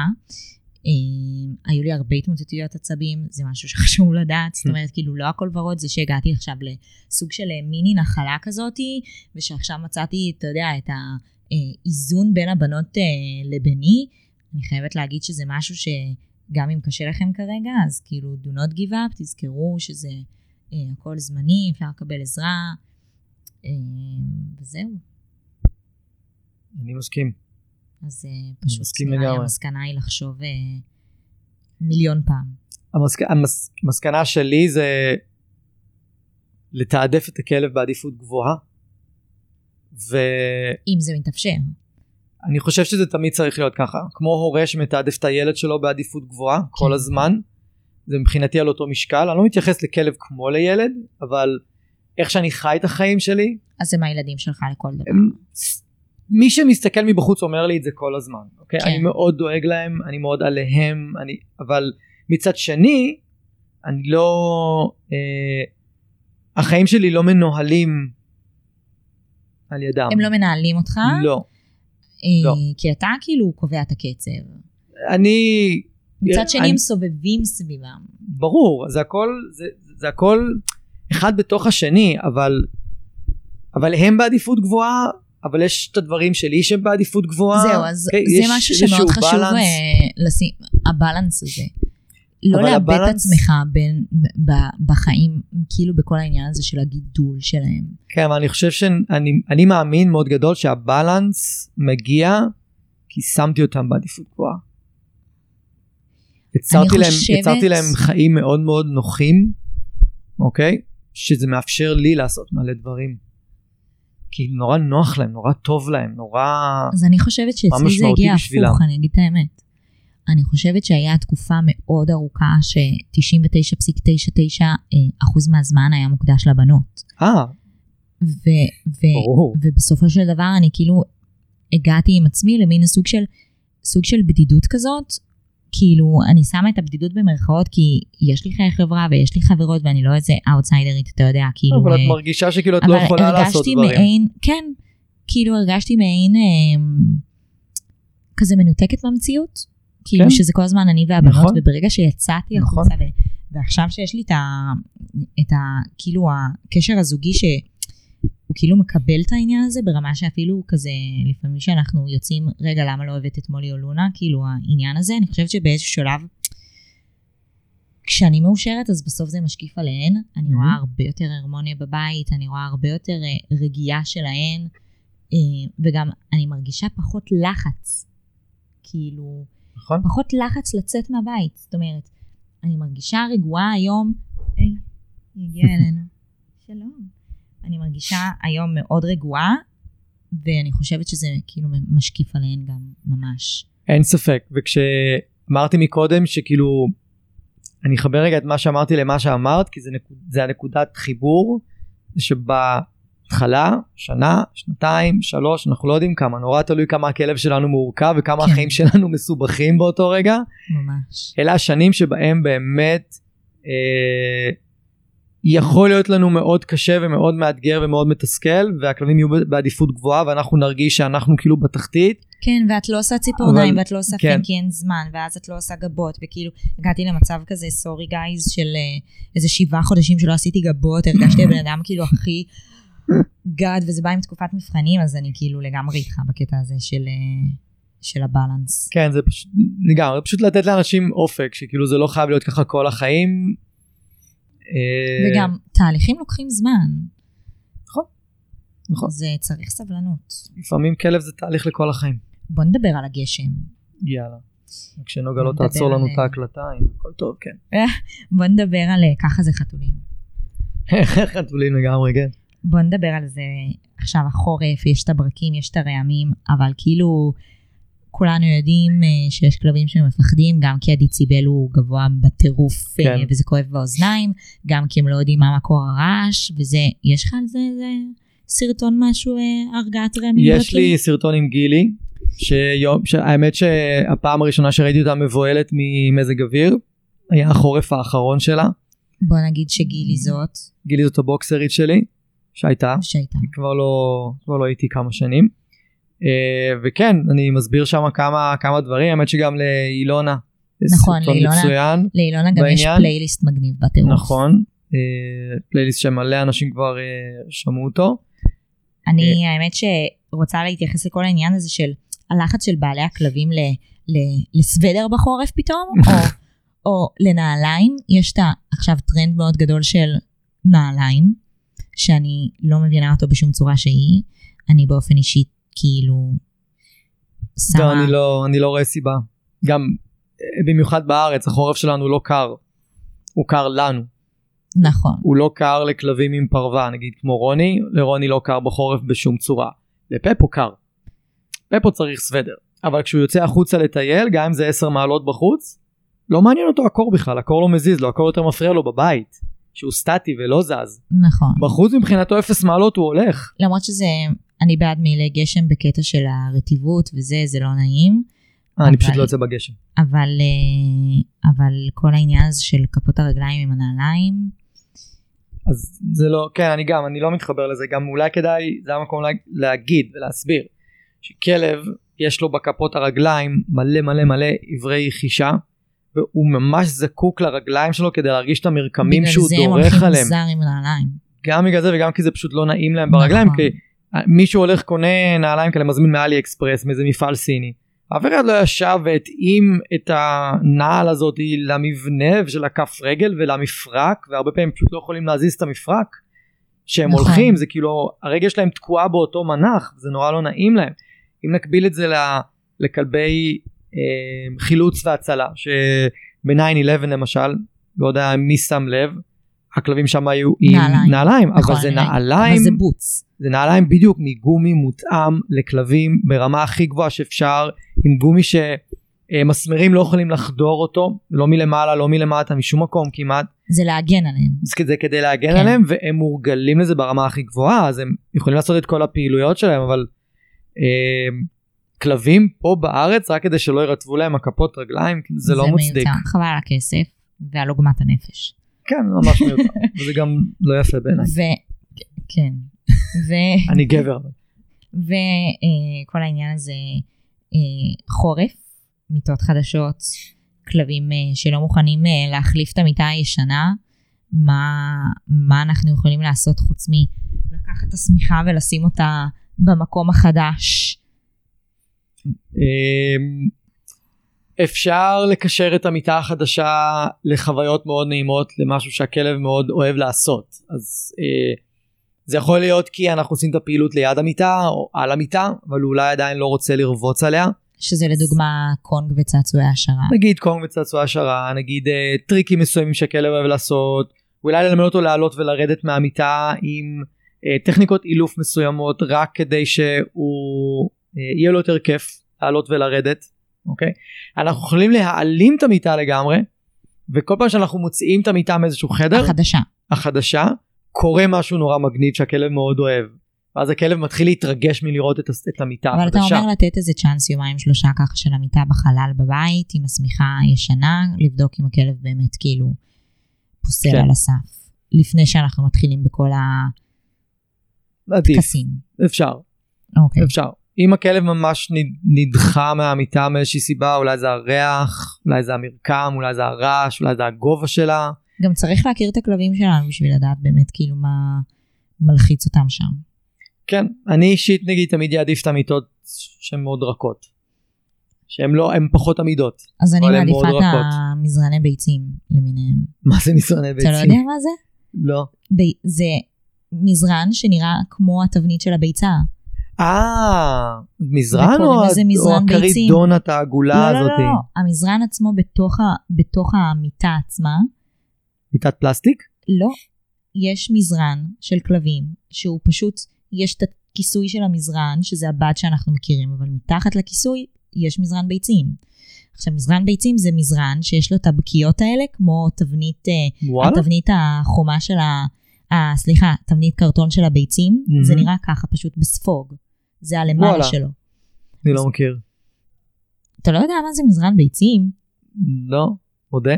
אה, היו לי הרבה התמוטטויות עצבים, זה משהו שחשוב לדעת, זאת אומרת, כאילו לא הכל ורוד, זה שהגעתי עכשיו לסוג של אה, מיני נחלה כזאתי, ושעכשיו מצאתי, אתה יודע, את האיזון בין הבנות אה, לביני, אני חייבת להגיד שזה משהו שגם אם קשה לכם כרגע, אז כאילו do not give up, תזכרו שזה אה, הכל זמני, אפשר לקבל עזרה, אה, וזהו. אני מסכים. אז אה, פשוט מסכים נראה לי. המסקנה היא לחשוב אה, מיליון פעם. המסק... המס... המסקנה שלי זה לתעדף את הכלב בעדיפות גבוהה. ואני אם זה מתאפשר. חושב שזה תמיד צריך להיות ככה. כמו הורה שמתעדף את הילד שלו בעדיפות גבוהה כל כן. הזמן. זה מבחינתי על אותו משקל. אני לא מתייחס לכלב כמו לילד, אבל איך שאני חי את החיים שלי, אז הם הילדים שלך לכל דבר. הם- מי שמסתכל מבחוץ אומר לי את זה כל הזמן, אוקיי? כן. אני מאוד דואג להם, אני מאוד עליהם, אני, אבל מצד שני, אני לא, אה, החיים שלי לא מנוהלים על ידם. הם לא מנהלים אותך, לא. אה, לא. כי אתה כאילו קובע את הקצב. אני, מצד שני אני- הם סובבים סביבם. ברור, זה הכל, זה, זה הכל אחד בתוך השני, אבל, אבל הם בעדיפות גבוהה, אבל יש את הדברים שלי שהם בעדיפות גבוהה. זהו, אז אוקיי? זה משהו שמאוד חשוב. אה, לשים, הבלנס הזה. לא לאבד את עצמך בין, ב- בחיים, כאילו בכל העניין הזה של הגידול שלהם. כן, אבל אני חושב שאני אני מאמין מאוד גדול שהבלנס מגיע כי שמתי אותם בעדיפות גבוהה. יצרתי להם, חושבת- יצרתי להם חיים מאוד מאוד נוחים, אוקיי? שזה מאפשר לי לעשות מלא דברים. כי נורא נוח להם, נורא טוב להם, נורא... אז אני חושבת שאצלי זה הגיע. הפוך, אני אגיד את האמת. אני חושבת שהיה תקופה מאוד ארוכה ש-99.99 אחוז מהזמן היה מוקדש לבנות. אה, ו- ו-. ובסופו של דבר אני כאילו הגעתי עם עצמי למין סוג של, סוג של בדידות כזאת. כאילו, אני שמה את הבדידות במרכאות כי יש לי חיי חברה ויש לי חברות ואני לא איזה אאוטסיידרית, אתה יודע, כאילו... אבל את אה, מרגישה שכאילו את לא יכולה לעשות דברים. מעין, כן, כאילו הרגשתי מעין אה, כזה מנותקת מהמציאות. כאילו כן. שזה כל הזמן אני והבנות, נכון. וברגע שיצאתי נכון. החוצה, ו- ועכשיו שיש לי את ה... את ה... כאילו הקשר הזוגי שהוא כאילו מקבל את העניין הזה ברמה שאפילו כזה, לפעמים שאנחנו יוצאים, רגע, למה לא אוהבת את מולי או לונה? כאילו העניין הזה, אני חושבת שבאיזשהו שלב, כשאני מאושרת אז בסוף זה משקיף עליהן, אני. רואה הרבה יותר הרמוניה בבית, אני רואה הרבה יותר אה, רגיעה שלהן, אה, וגם אני מרגישה פחות לחץ, כאילו, נכון? פחות לחץ לצאת מהבית, זאת אומרת, אני מרגישה רגועה היום, היי, היא הגיעה אלינו, שלום. אני מרגישה היום מאוד רגועה, ואני חושבת שזה כאילו משקיף עליהן גם ממש. אין ספק וכשאמרתי מקודם שכאילו אני אחבר רגע את מה שאמרתי למה שאמרת כי זה, נקוד, זה הנקודת חיבור זה שבהתחלה שנה שנתיים שלוש אנחנו לא יודעים כמה נורא תלוי כמה הכלב שלנו מורכב וכמה כן. החיים שלנו מסובכים באותו רגע ממש. אלה השנים שבהם באמת אה, יכול להיות לנו מאוד קשה ומאוד מאתגר ומאוד מתסכל והכלבים יהיו בעדיפות גבוהה ואנחנו נרגיש שאנחנו כאילו בתחתית כן, ואת לא עושה ציפורניים, אבל- ואת לא עושה כן. פן כי אין זמן, ואז את לא עושה גבות, וכאילו, הגעתי למצב כזה, סורי גייז, של אה, איזה שבעה חודשים שלא עשיתי גבות, הרגשתי הבן אדם כאילו הכי גד, וזה בא עם תקופת מבחנים, אז אני כאילו לגמרי איתך בקטע הזה של, אה, של הבלנס. כן זה פשוט לגמרי פשוט לתת לאנשים אופק שכאילו זה לא חייב להיות ככה כל החיים. אה, וגם, תהליכים לוקחים זמן. נכון, נכון. אז אה, צריך סבלנות. לפעמים כלב זה תהליך לכל החיים. בוא נדבר על הגשם. יאללה. כשנוגה לא תעצור לנו את ההקלטה, הנה, הכל טוב, כן. בוא נדבר על אה, ככה זה חתולים. חתולים לגמרי, כן. בוא נדבר על זה עכשיו החורף, יש את הברקים, יש את הרעמים, אבל כאילו כולנו יודעים אה, שיש כלבים שמפחדים, גם כי הדיציבל הוא גבוה בטירוף אה, כן. וזה כואב באוזניים, גם כי הם לא יודעים מה מקור הרעש, וזה, יש לך על זה איזה סרטון משהו, אה, הרגעת רעמים יש ברקים? לי סרטון עם גילי, שיום, שהאמת שהפעם הראשונה שראיתי אותה מבוהלת ממזג אוויר, היה החורף האחרון שלה. בוא נגיד שגילי זאת, גילי זאת הבוקסרית שלי, שהייתה, שהייתה. כבר לא, כבר לא הייתי כמה שנים. אה, וכן, אני מסביר שם כמה, כמה דברים, האמת שגם לאילונה. יש נכון, לאילונה. מצוין, לאילונה גם יש בעניין? פלייליסט מגניב בטירוף. נכון. אה, פלייליסט שמלא אנשים כבר אה, שמעו אותו. אני האמת שרוצה להתייחס לכל העניין הזה של הלחץ של בעלי הכלבים ל, ל, לסוודר בחורף פתאום, או, או לנעליים. יש את עכשיו טרנד מאוד גדול של נעליים, שאני לא מבינה אותו בשום צורה שהיא. אני באופן אישי כאילו לא, שמה, אני לא, אני לא רואה סיבה. גם אה, במיוחד בארץ, החורף שלנו לא קר. הוא קר לנו. נכון, הוא לא קר לכלבים עם פרווה, נגיד כמו רוני, לרוני לא קר בחורף בשום צורה. לפפו קר. פפו צריך סוודר. אבל כשהוא יוצא החוצה לטייל, גם אם זה 10 מעלות בחוץ, לא מעניין אותו הקור בכלל, הקור לא מזיז לו, הקור יותר מפריע לו בבית. שהוא סטטי ולא זז. נכון. בחוץ מבחינתו 0 מעלות הוא הולך. למרות שזה, אני בעד מעילי גשם בקטע של הרטיבות וזה, זה לא נעים. אה, אני פשוט לא יוצא בגשם. אבל, אה, אבל כל העניין הזה של כפות הרגליים עם הנעליים, אז זה לא, כן, אני גם, אני לא מתחבר לזה, גם אולי כדאי, זה המקום לה, להגיד ולהסביר, שכלב יש לו בכפות הרגליים מלא מלא מלא איברי חישה, והוא ממש זקוק לרגליים שלו כדי להרגיש את המרקמים שהוא בגלל זה הם דורך הולכים עליהם. זר עם נעליים. גם בגלל זה וגם כי זה פשוט לא נעים להם ברגליים, נכון. כי מישהו הולך קונה נעליים כאלה מזמין מאלי אקספרס מאיזה מפעל סיני. אף אחד לא ישב והתאים את הנעל הזאת למבנה של הכף רגל ולמפרק והרבה פעמים פשוט לא יכולים להזיז את המפרק. שהם נכון. הולכים זה כאילו הרגל שלהם תקועה באותו מנח זה נורא לא נעים להם. אם נקביל את זה לכלבי חילוץ והצלה שב-9-11 למשל לא יודע מי שם לב הכלבים שם היו עם נעליים. נעליים נכון, אבל זה אני ראיתי. נעליים אבל זה בוץ. זה נעליים בדיוק מגומי מותאם לכלבים ברמה הכי גבוהה שאפשר עם גומי שמסמרים לא יכולים לחדור אותו לא מלמעלה לא מלמטה משום מקום כמעט זה להגן עליהם. זה כדי, כדי להגן כן. עליהם והם מורגלים לזה ברמה הכי גבוהה אז הם יכולים לעשות את כל הפעילויות שלהם אבל אה, כלבים פה בארץ רק כדי שלא ירטבו להם הכפות רגליים זה לא מוצדיק מיותר, חבל על הכסף ועל עוגמת הנפש. כן ממש מיותר וזה גם לא יפה בעיניי ו... כן. ו... אני גבר. וכל העניין הזה אה, חורף, מיטות חדשות, כלבים אה, שלא מוכנים אה, להחליף את המיטה הישנה, מה, מה אנחנו יכולים לעשות חוץ מלקחת את השמיכה ולשים אותה במקום החדש. אמ, אפשר לקשר את המיטה החדשה לחוויות מאוד נעימות למשהו שהכלב מאוד אוהב לעשות אז אה, זה יכול להיות כי אנחנו עושים את הפעילות ליד המיטה או על המיטה אבל הוא אולי עדיין לא רוצה לרבוץ עליה שזה לדוגמה קונג וצעצועי העשרה. נגיד קונג וצעצועי השערה נגיד אה, טריקים מסוימים שהכלב אוהב לעשות אולי ללמד אותו לעלות ולרדת מהמיטה עם אה, טכניקות אילוף מסוימות רק כדי שהוא יהיה לו יותר כיף לעלות ולרדת אוקיי אנחנו יכולים להעלים את המיטה לגמרי וכל פעם שאנחנו מוציאים את המיטה מאיזשהו חדר החדשה. החדשה קורה משהו נורא מגניב שהכלב מאוד אוהב ואז הכלב מתחיל להתרגש מלראות את, את המיטה אבל אתה החדשה. אומר לתת איזה צ'אנס יומיים שלושה ככה של המיטה בחלל בבית עם השמיכה הישנה, לבדוק אם הכלב באמת כאילו פוסל כן. על הסף. לפני שאנחנו מתחילים בכל הטקסים. אפשר אוקיי. אפשר. אם הכלב ממש נד- נדחה מהמיטה מאיזושהי סיבה אולי זה הריח אולי זה המרקם אולי זה הרעש אולי זה הגובה שלה גם צריך להכיר את הכלבים שלנו בשביל לדעת באמת כאילו מה מלחיץ אותם שם. כן אני אישית נגיד תמיד אעדיף את המיטות שהן מאוד רכות. שהן לא הן פחות עמידות אז אני מעדיפה את. המזרני ביצים למיניהם. מה זה מסרני אתה ביצים? לא יודע מה זה? לא. ב- זה מזרן שנראה כמו התבנית של הביצה. אה, מזרן או או. דונט העגולה לא, לא, הזאת? לא, לא, המזרן עצמו בתוך, ה, בתוך המיטה עצמה, מיטת פלסטיק? לא, יש מזרן של כלבים, שהוא פשוט, יש את הכיסוי של המזרן, שזה הבד שאנחנו מכירים, אבל מתחת לכיסוי יש מזרן ביצים. עכשיו, מזרן ביצים זה מזרן שיש לו את הבקיות האלה, כמו תבנית, אה, וואלה? התבנית החומה של ה... אה, סליחה, תבנית קרטון של הביצים, מהמם. זה נראה ככה, פשוט בספוג. זה הלמעלה וואלה. שלו. אני לא מכיר. אתה לא יודע מה זה מזרן ביצים? לא, מודה.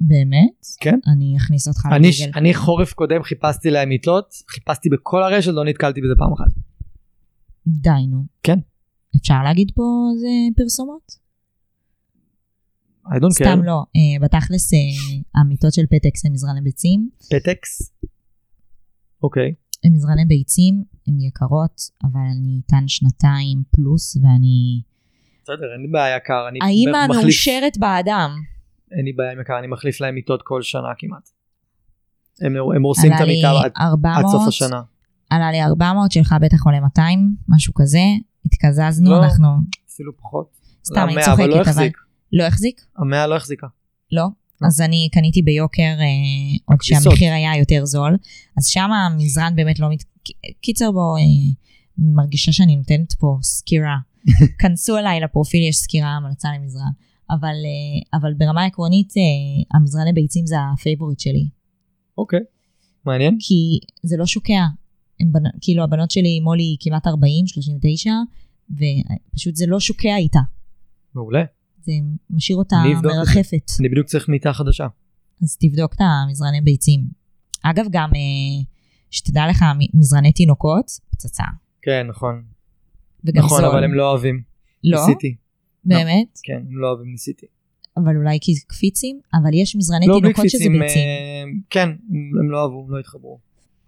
באמת? כן. אני אכניס אותך אני, לגוגל. אני חורף קודם חיפשתי להם מיטות, חיפשתי בכל הרשת, לא נתקלתי בזה פעם אחת. די נו. כן. אפשר להגיד פה זה פרסומות? I don't סתם care. לא. אה, בתכלס, אה, המיטות של פטקס הם מזרני ביצים. פטקס? אוקיי. הם מזרני ביצים, הן יקרות, אבל אני איתן שנתיים פלוס, ואני... בסדר, אין לי בעיה יקר. אני האימא מחליף- המאושרת באדם. אין לי בעיה עם יקר, אני מחליף להם מיטות כל שנה כמעט. הם, הורסים את המיטה עד, עד 400, סוף השנה. עלה לי 400, שלך בטח עולה 200, משהו כזה. התקזזנו, לא. אנחנו... אפילו פחות. סתם, אני המאה, צוחקת, אבל לא. החזיק. המאה לא החזיקה. לא. לא. אז אני קניתי ביוקר, אה, עוד הכביסות. שהמחיר היה יותר זול. אז שם המזרן באמת לא מת... קיצר בו, אה, אני מרגישה שאני נותנת פה סקירה. כנסו אליי לפרופיל, יש סקירה, המלצה למזרן. אבל, אה, אבל ברמה עקרונית, אה, המזרני ביצים זה ה favorite שלי. אוקיי. מעניין. כי זה לא שוקע. בנ... כאילו הבנות שלי, מולי כמעט 40, 39, ופשוט זה לא שוקע איתה. מעולה. זה משאיר אותה. מרחפת. אני בדיוק צריך מיטה חדשה. אז תבדוק את המזרני ביצים. אגב, גם אה, שתדע לך, מזרני תינוקות, פצצה. כן, נכון. וגם נכון, זול. אבל הם לא אוהבים. לא, ניסיתי. באמת, כן, הם לא אוהבים, ניסיתי. אבל אולי כי קפיצים, אבל יש מזרני לא תינוקות שזה ביצים. אה, כן, הם לא אהבו, הם לא התחברו.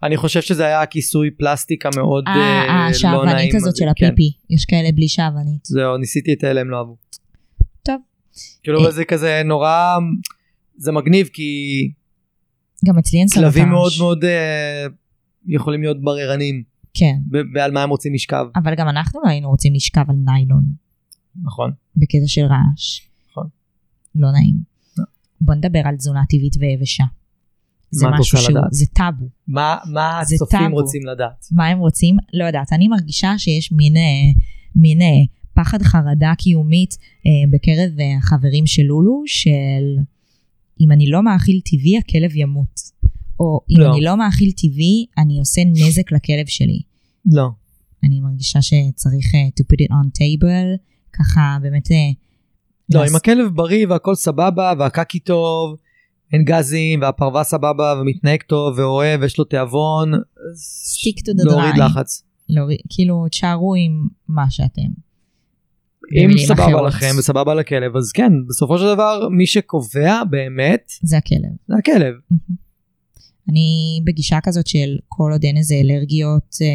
אני חושב שזה היה הכיסוי פלסטיקה מאוד אה, אה, לא נעים. השעוונית הזאת של כן. הפיפי, יש כאלה בלי שעוונית. זהו, ניסיתי את אלה, הם לא אהבו. כאילו אה. זה כזה נורא, זה מגניב כי גם אצלי אין סלוטאז'. כלבים מאוד מאוד אה, יכולים להיות בררנים כן, ועל מה הם רוצים לשכב, אבל גם אנחנו לא היינו רוצים לשכב על ניילון, נכון? בקטע של רעש. נכון. לא נעים. לא. בוא נדבר על תזונה טבעית ויבשה. זה משהו שהוא, לדעת? זה טאבו. מה מה הצופים. רוצים לדעת? מה הם רוצים? לא יודעת. אני מרגישה שיש מין, אה, מין אה, פחד חרדה קיומית אה, בקרב אה, החברים של לולו, של אם אני לא מאכיל טבעי, הכלב ימות. או אם לא. אני לא מאכיל טבעי, אני עושה נזק לכלב שלי. לא. אני מרגישה שצריך אה, to put it on table, ככה באמת... אה, לא, לעש- אם הכלב בריא והכל סבבה והקקי טוב, אין גזים והפרווה סבבה ומתנהג טוב ואוהב ויש לו תיאבון, להוריד. לחץ. להוריד- כאילו, תשארו עם מה שאתם. אם סבבה. לכם וסבבה לכלב אז כן בסופו של דבר מי שקובע באמת זה הכלב. זה הכלב. אני בגישה כזאת של כל עוד אין איזה אלרגיות אה,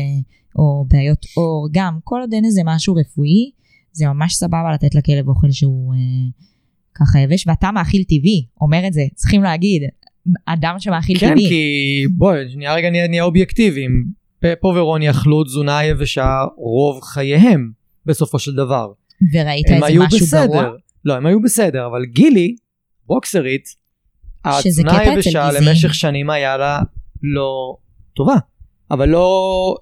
או בעיות עור, גם כל עוד אין איזה משהו רפואי, זה ממש סבבה לתת לכלב אוכל שהוא אה, ככה יבש, ואתה מאכיל טבעי, אומר את זה, צריכים להגיד, אדם שמאכיל כן טבעי. כי בואי שנייה רגע נהיה, נהיה אובייקטיביים. פפו ורוני אכלו תזונה יבשה רוב חייהם בסופו של דבר. וראית איזה משהו בסדר. גרוע? לא הם היו בסדר אבל גילי בוקסרית התזונה היבשה. למשך שנים היה לה לא טובה. אבל לא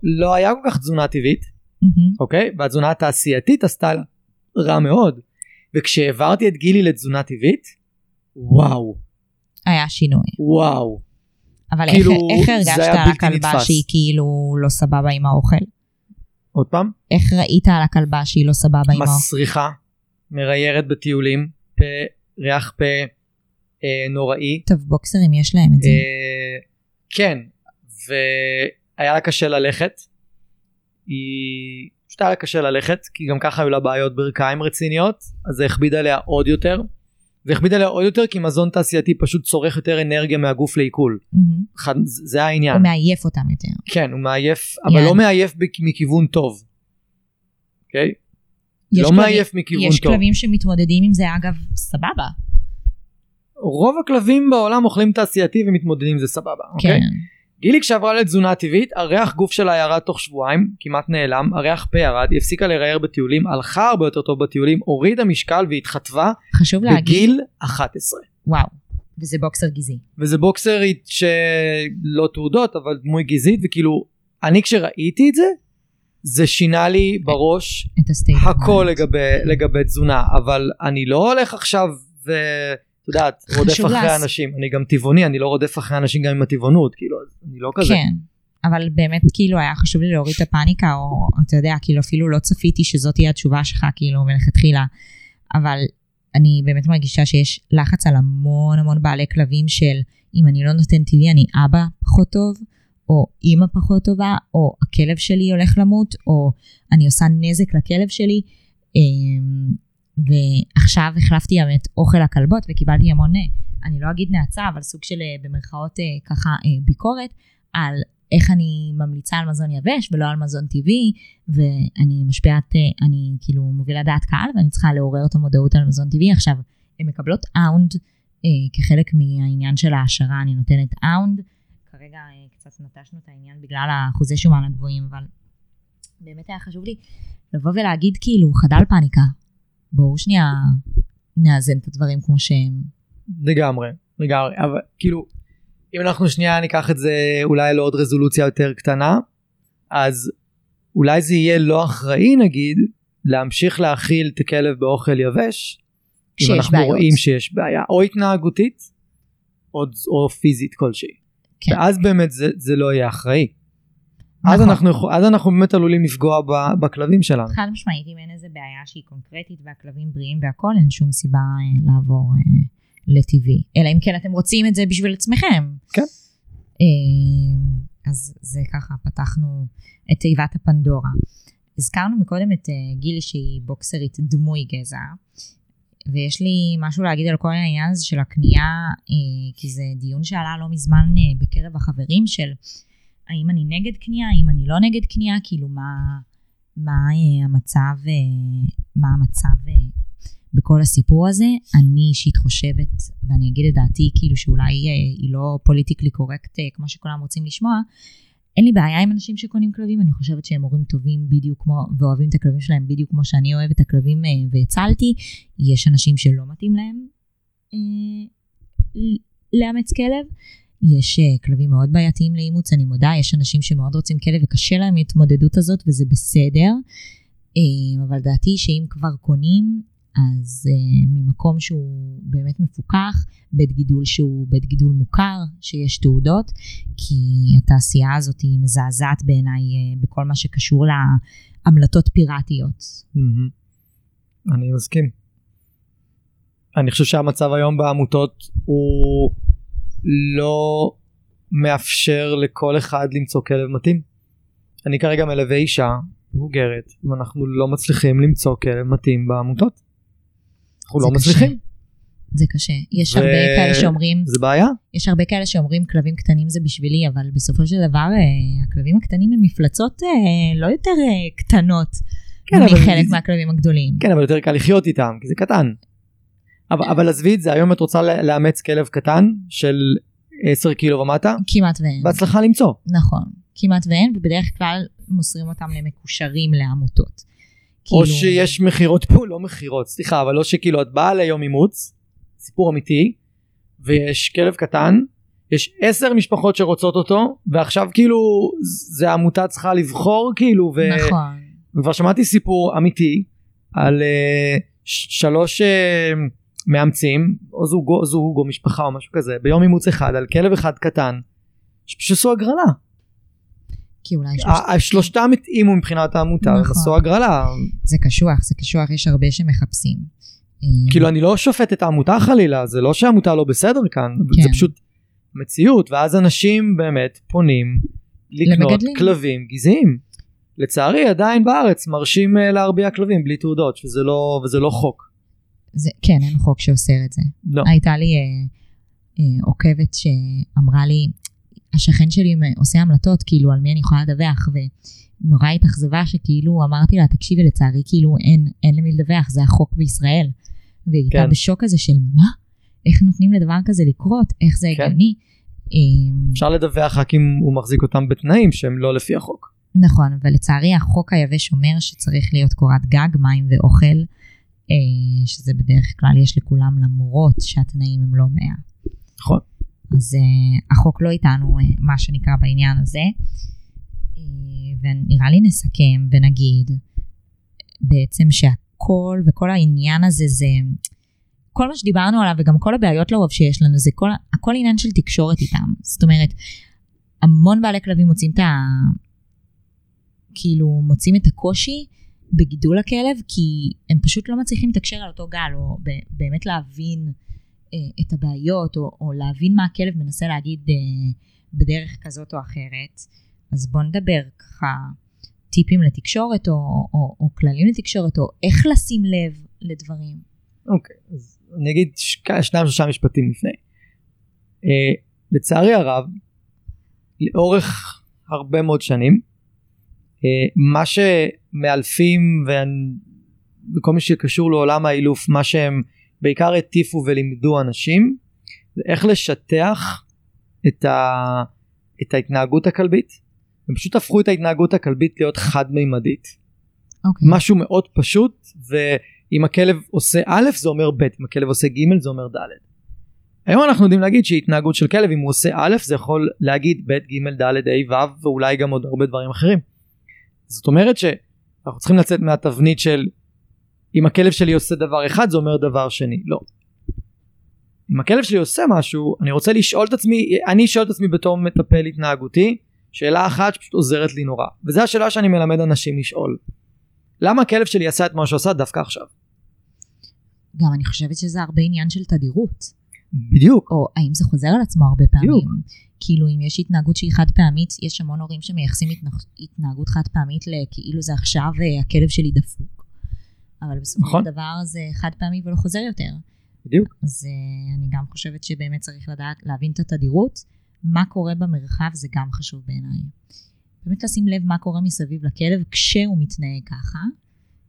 לא היה כל כך תזונה טבעית מהמם. אוקיי והתזונה התעשייתית עשתה לה רע מאוד. וכשהעברתי את גילי לתזונה טבעית וואו היה שינוי. וואו אבל כאילו, איך, איך הרגשת על הכלבה. שהיא כאילו לא סבבה עם האוכל? עוד פעם איך ראית על הכלבה שהיא לא סבבה עם? מסריחה מריירת בטיולים פה ריח פה אה, נוראי טוב, בוקסרים יש להם את זה. אה, כן והיה לה קשה ללכת היא פשוט היה לה קשה ללכת כי גם ככה היו לה בעיות ברכיים רציניות אז זה הכביד עליה עוד יותר זה הכביד עליה עוד יותר כי מזון תעשייתי פשוט צורך יותר אנרגיה מהגוף לעיכול. אחד- זה העניין הוא מעייף אותם יותר. כן הוא מעייף אבל. לא מעייף מכיוון טוב. אוקיי? יש לא כלבים- מעייף מכיוון יש טוב. כלבים שמתמודדים עם זה, אגב, סבבה. רוב הכלבים בעולם אוכלים תעשייתי ומתמודדים עם זה סבבה. אוקיי? כן. גילי כשעברה לתזונה טבעית, הריח גוף שלה ירד תוך שבועיים, כמעט נעלם, הריח פה ירד, היא הפסיקה לראייר בטיולים, הלכה הרבה יותר טוב בטיולים, הורידה משקל והתחתבה חשוב להגיד, בגיל 11. וואו, וזה בוקסר גזעי. וזה בוקסרית שלא תעודות, אבל דמוי גזעית, וכאילו, אני כשראיתי את זה, זה שינה לי בראש. הכל לגבי, לגבי תזונה, אבל אני לא הולך עכשיו ו... את יודעת, רודף אחרי לעס- אנשים, אני גם טבעוני, אני לא רודף אחרי אנשים גם עם הטבעונות, כאילו, אני לא כזה. כן, אבל באמת כאילו היה חשוב לי להוריד את הפאניקה, או אתה יודע, כאילו אפילו לא צפיתי שזאת תהיה התשובה שלך, כאילו מלכתחילה, אבל אני באמת מרגישה שיש לחץ על המון המון בעלי כלבים של אם אני לא נותן טבעי אני אבא פחות טוב, או אימא פחות טובה, או הכלב שלי הולך למות, או אני עושה נזק לכלב שלי. ועכשיו החלפתי גם את אוכל הכלבות וקיבלתי המון, אה, אני לא אגיד נאצה, אבל סוג של אה, במרכאות אה, ככה ביקורת על איך אני ממליצה על מזון יבש ולא על מזון טבעי, ואני משפיעת, אני כאילו מובילה דעת קהל ואני צריכה לעורר את המודעות על מזון טבעי. עכשיו, הן מקבלות אאונד כחלק מהעניין של ההעשרה, אני נותנת אאונד. כרגע קצת נטשנו את העניין בגלל האחוזי שומן הגבוהים, אבל באמת היה חשוב לי לבוא ולהגיד כאילו חדל פאניקה. בואו שנייה נאזן את הדברים כמו שהם. לגמרי, לגמרי, אבל כאילו, אם אנחנו שנייה ניקח את זה אולי לעוד רזולוציה יותר קטנה, אז אולי זה יהיה לא אחראי נגיד, להמשיך להאכיל את הכלב באוכל יבש, אם אנחנו בעיות. רואים שיש בעיה, או התנהגותית, או, או פיזית כלשהי. כן. ואז באמת זה, זה לא יהיה אחראי. אז נכון. אנחנו, אז אנחנו באמת עלולים לפגוע ב- בכלבים שלנו. חד משמעית, אם אין איזה בעיה שהיא קונקרטית והכלבים בריאים והכל, אין שום סיבה אה, לעבור אה, לטבעי. אלא אם כן אתם רוצים את זה בשביל עצמכם. כן. אה, אז זה ככה, פתחנו את תיבת הפנדורה. הזכרנו מקודם את אה, גילי שהיא בוקסרית דמוי גזע, ויש לי משהו להגיד על כל העניין הזה של הקנייה, אה, כי זה דיון שעלה לא מזמן אה, בקרב החברים של האם אני נגד קנייה, האם אני לא נגד קנייה, כאילו מה, מה אה, המצב, אה, מה המצב אה, בכל הסיפור הזה. אני אישית חושבת, ואני אגיד את דעתי, כאילו שאולי היא לא פוליטיקלי קורקט כמו שכולם רוצים לשמוע, אין לי בעיה עם אנשים שקונים כלבים, אני חושבת שהם הורים טובים בדיוק כמו, ואוהבים את הכלבים שלהם בדיוק כמו שאני אוהבת את הכלבים והצלתי. יש אנשים שלא מתאים להם אה, לאמץ כלב. יש אה, כלבים מאוד בעייתיים לאימוץ, אני מודה, יש אנשים שמאוד רוצים כלב וקשה להם ההתמודדות הזאת וזה בסדר. אה, אבל דעתי שאם כבר קונים, אז uh, ממקום שהוא באמת מפוקח, בית גידול שהוא בית גידול מוכר, שיש תעודות, כי התעשייה הזאת היא מזעזעת בעיניי בכל מה שקשור להמלטות פיראטיות. אני מסכים. אני חושב שהמצב היום בעמותות הוא לא מאפשר לכל אחד למצוא כלב מתאים. אני כרגע מלווה אישה מבוגרת ואנחנו לא מצליחים למצוא כלב מתאים בעמותות. אנחנו לא קשה. מצליחים, זה קשה. יש ו- הרבה כאלה שאומרים, זה בעיה. יש הרבה כאלה שאומרים כלבים קטנים זה בשבילי, אבל בסופו של דבר אה, הכלבים הקטנים הם מפלצות אה, לא יותר אה, קטנות כן, אבל מחלק זה- מהכלבים הגדולים. כן אבל יותר קל לחיות איתם כי זה קטן. אבל, אבל עזבי את זה היום את רוצה לאמץ כלב קטן של 10 קילו ומטה כמעט ואין. בהצלחה למצוא. נכון, כמעט ואין, ובדרך כלל מוסרים אותם למקושרים לעמותות. או כאילו- שיש מכירות פה לא מכירות סליחה אבל לא שכאילו את באה ליום אימוץ סיפור אמיתי ויש כלב קטן יש עשר משפחות שרוצות אותו ועכשיו כאילו זה העמותה צריכה לבחור כאילו ו... נכון. וכבר שמעתי סיפור אמיתי על uh, שלוש uh, מאמצים או זוג או זוג או משפחה או משהו כזה ביום אימוץ אחד על כלב אחד קטן שפשוט עשו הגרלה כי אולי שלושת- ה- שלושתם התאימו מבחינת העמותה נכון. עשו הגרלה זה קשוח, זה קשוח, יש הרבה שמחפשים. אה, כאילו אני לא שופט את העמותה חלילה זה לא שהעמותה לא בסדר כאן כן. זה פשוט מציאות ואז אנשים באמת פונים לקנות למגדלים. כלבים גזעיים. לצערי עדיין בארץ מרשים אה, להרביע כלבים בלי תעודות וזה לא וזה לא חוק. זה, כן, אין חוק שאוסר את זה. לא. הייתה לי אה, אה, עוקבת שאמרה לי, השכן שלי עושה המלטות, כאילו, על מי אני יכולה לדווח, ונורא התאכזבה שכאילו אמרתי לה, תקשיבי, לצערי, כאילו, אין, אין למי לדווח, זה החוק בישראל. והיא הייתה כן. בשוק כזה של מה? איך נותנים לדבר כזה לקרות? איך זה כן. הגיוני? אמ, אפשר לדווח רק אם הוא מחזיק אותם בתנאים שהם לא לפי החוק. נכון, ולצערי החוק היבש אומר שצריך להיות קורת גג, מים ואוכל, שזה בדרך כלל יש לכולם למרות שהתנאים הם לא מאה. נכון. אז uh, החוק לא איתנו, uh, מה שנקרא, בעניין הזה. ונראה לי נסכם ונגיד בעצם שהכל וכל העניין הזה זה, כל מה שדיברנו עליו וגם כל הבעיות לרוב שיש לנו זה כל, הכל עניין של תקשורת איתם. זאת אומרת, המון בעלי כלבים מוצאים את ה... כאילו מוצאים את הקושי בגידול הכלב כי הם פשוט לא מצליחים לתקשר על אותו גל או באמת להבין אה, את הבעיות, או, או להבין מה הכלב מנסה להגיד אה, בדרך כזאת או אחרת. אז בואו נדבר ככה טיפים לתקשורת, או, או, או כללים לתקשורת, או איך לשים לב לדברים. אוקיי, okay, אז אני אגיד שניים שלושה משפטים לפני. Uh, לצערי הרב, לאורך הרבה מאוד שנים, מה שמאלפים וכל מי שקשור לעולם האילוף, מה שהם בעיקר הטיפו ולימדו אנשים זה איך לשטח את, ה, את ההתנהגות הכלבית. הם פשוט הפכו את ההתנהגות הכלבית להיות חד מימדית. Okay. אוקיי. משהו מאוד פשוט ואם הכלב עושה א' זה אומר ב', אם הכלב עושה ג' זה אומר ד'. היום אנחנו יודעים להגיד שהתנהגות של כלב אם הוא עושה א' זה יכול להגיד ב' ג' ד' ה' ו' ואולי גם עוד הרבה דברים אחרים. זאת אומרת שאנחנו צריכים לצאת מהתבנית של אם הכלב שלי עושה דבר אחד זה אומר דבר שני לא. אם הכלב שלי עושה משהו אני רוצה לשאול את עצמי אני שואל את עצמי בתור מטפל התנהגותי שאלה אחת שפשוט עוזרת לי נורא וזו השאלה שאני מלמד אנשים לשאול למה הכלב שלי עשה את מה שהוא עשה דווקא עכשיו. גם אני חושבת שזה הרבה עניין של תדירות. בדיוק. או האם זה חוזר על עצמו הרבה פעמים. בדיוק. כאילו אם יש התנהגות שהיא חד פעמית, יש המון הורים שמייחסים התנהגות חד פעמית לכאילו זה עכשיו אה, הכלב שלי דפוק. אבל בסופו נכון. של דבר זה חד פעמי ולא חוזר יותר. בדיוק. אז uh, אני גם חושבת שבאמת צריך לדעת, להבין את התדירות, מה קורה במרחב זה גם חשוב בעיניי. באמת לשים לב מה קורה מסביב לכלב כשהוא מתנהג ככה,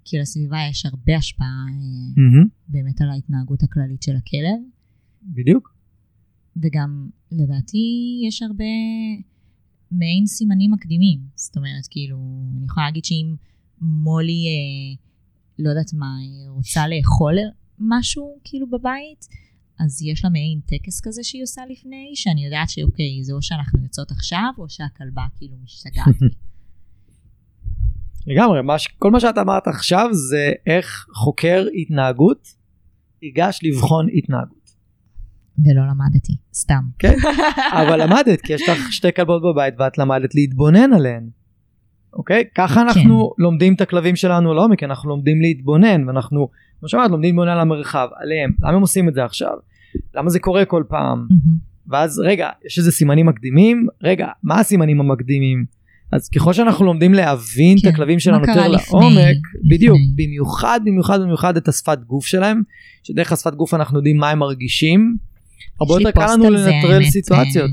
כי לסביבה יש הרבה השפעה mm-hmm. באמת על ההתנהגות הכללית של הכלב. בדיוק. וגם לדעתי יש הרבה מעין סימנים מקדימים. זאת אומרת, כאילו, אני יכולה להגיד שאם מולי אה, לא יודעת מה, רוצה לאכול משהו כאילו בבית, אז יש לה מעין טקס כזה שהיא עושה לפני, שאני יודעת שאוקיי, זה או שאנחנו יוצאות עכשיו, או שהכלבה כאילו משתגעת. לגמרי, מה כל מה שאת אמרת עכשיו זה איך חוקר התנהגות ייגש לבחון התנהגות. ולא למדתי, סתם. כן, אבל למדת, כי יש לך שתי כלבות בבית ואת למדת להתבונן עליהן. אוקיי? ככה אנחנו כן. לומדים את הכלבים שלנו לעומק, אנחנו לומדים להתבונן, ואנחנו, כמו שאמרת, לומדים להתבונן על המרחב, עליהם. למה הם עושים את זה עכשיו? למה זה קורה כל פעם? Mm-hmm. ואז רגע, יש איזה סימנים מקדימים? רגע, מה הסימנים המקדימים? אז ככל שאנחנו לומדים להבין כן. את הכלבים שלנו יותר לעומק, לפני. בדיוק, במיוחד במיוחד במיוחד את השפת גוף שלהם, שדרך השפת גוף אנחנו יודעים מה הם מרגישים, הרבה יותר קל לנו לנטרל סיטואציות.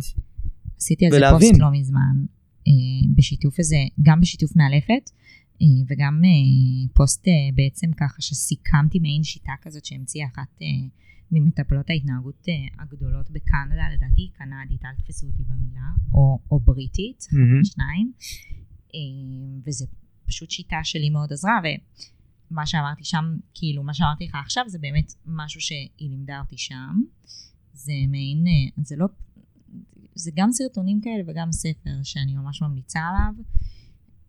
עשיתי על זה פוסט לא מזמן, אה, בשיתוף איזה, גם בשיתוף מאלפת, אה, וגם אה, פוסט בעצם ככה שסיכמתי מעין שיטה כזאת שהמציאה אחת ממטפלות ההתנהגות הגדולות בקנדה, לדעתי קנדית, אל תתפסו אותי במילה, או, או בריטית, mm-hmm. שניים, וזה פשוט שיטה שלי מאוד עזרה, ומה שאמרתי שם, כאילו מה שאמרתי לך עכשיו זה באמת משהו שהיא לימדה אותי שם, זה מעין, זה לא זה גם סרטונים כאלה וגם ספר שאני ממש ממליצה עליו,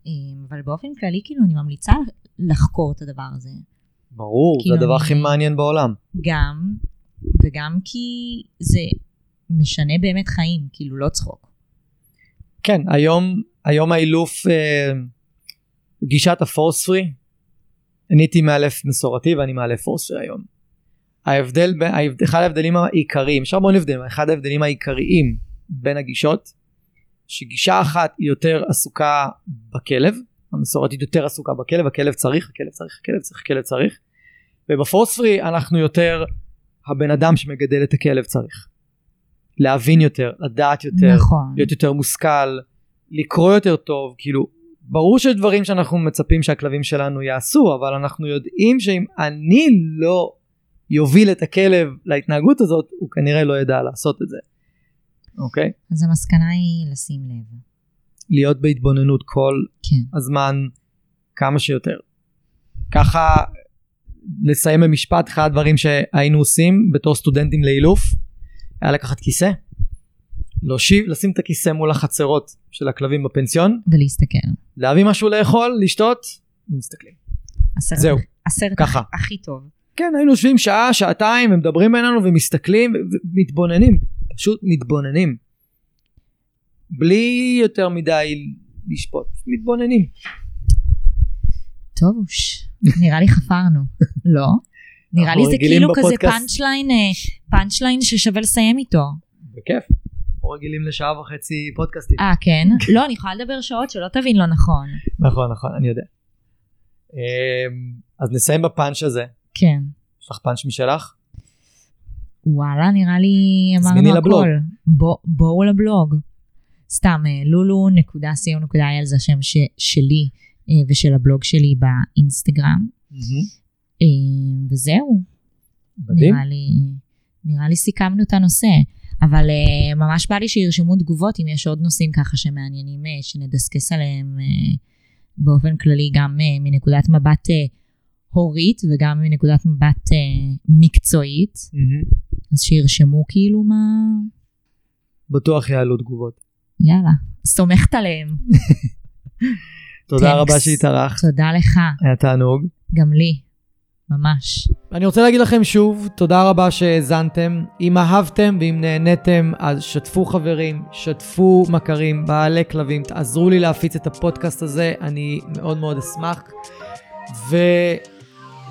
אמ, אבל באופן כללי כאילו אני ממליצה לחקור את הדבר הזה. ברור, כאילו זה הדבר הכי מעניין בעולם. גם, וגם כי זה משנה באמת חיים, כאילו לא צחוק. כן, היום, היום האילוף, אה, גישת הפורס פרי, אני הייתי מאלף מסורתי ואני מאלף פורס פרי היום. ההבדל, אחד ההבדלים העיקריים, יש המון הבדלים, אחד ההבדלים העיקריים בין הגישות שגישה אחת היא יותר עסוקה בכלב המסורתית יותר עסוקה בכלב הכלב צריך הכלב צריך הכלב צריך הכלב צריך ובפורספרי אנחנו יותר הבן אדם שמגדל את הכלב צריך להבין יותר לדעת יותר נכון. להיות יותר מושכל לקרוא יותר טוב כאילו ברור שיש דברים שאנחנו מצפים שהכלבים שלנו יעשו אבל אנחנו יודעים שאם אני לא יוביל את הכלב להתנהגות הזאת הוא כנראה לא ידע לעשות את זה אוקיי? אז המסקנה היא לשים לב. להיות בהתבוננות כל כן. הזמן כמה שיותר. ככה לסיים במשפט אחד הדברים שהיינו עושים בתור סטודנטים לאילוף היה לקחת כיסא להושיב לשים את הכיסא מול החצרות של הכלבים בפנסיון ולהסתכל. להביא משהו לאכול לשתות ומסתכלים. הסרט, זהו, הסרט ככה. הכי, הכי טוב. כן היינו יושבים שעה שעתיים ומדברים בינינו ומסתכלים ומתבוננים פשוט מתבוננים. בלי יותר מדי לשפוט מתבוננים. טוב, נראה לי חפרנו. לא? נראה לי אנחנו זה כאילו כזה בפודקאסט. punch line, אה, punch line ששווה לסיים איתו. בכיף. פה רגילים לשעה וחצי פודקאסטים. אה, כן? לא, אני יכולה לדבר שעות שלא תבין לא נכון. נכון נכון אני יודע. אמ, אז נסיים בפאנץ' הזה. כן. יש לך פאנץ' משלך? וואלה, נראה לי אמרנו. הכל. בוא- בואו לבלוג. סתם, אה, lulu.co.il זה השם ש- שלי אה, ושל הבלוג שלי באינסטגרם. אה, וזהו, מדהים. נראה לי, נראה לי סיכמנו את הנושא. אבל אה, ממש בא לי שירשמו תגובות אם יש עוד נושאים ככה שמעניינים אה, שנדסקס עליהם אה, באופן כללי גם אה, מנקודת מבט אה, הורית וגם מנקודת מבט אה, מקצועית. מהמם. אז שירשמו כאילו מה... בטוח יעלו תגובות. יאללה, סומכת עליהם. תודה Thanks. רבה שהתארחת. תודה לך, היה תענוג. גם לי, ממש. אני רוצה להגיד לכם שוב, תודה רבה שהאזנתם. אם אהבתם ואם נהניתם, אז שתפו חברים, שתפו מכרים, בעלי כלבים, תעזרו לי להפיץ את הפודקאסט הזה, אני מאוד מאוד אשמח.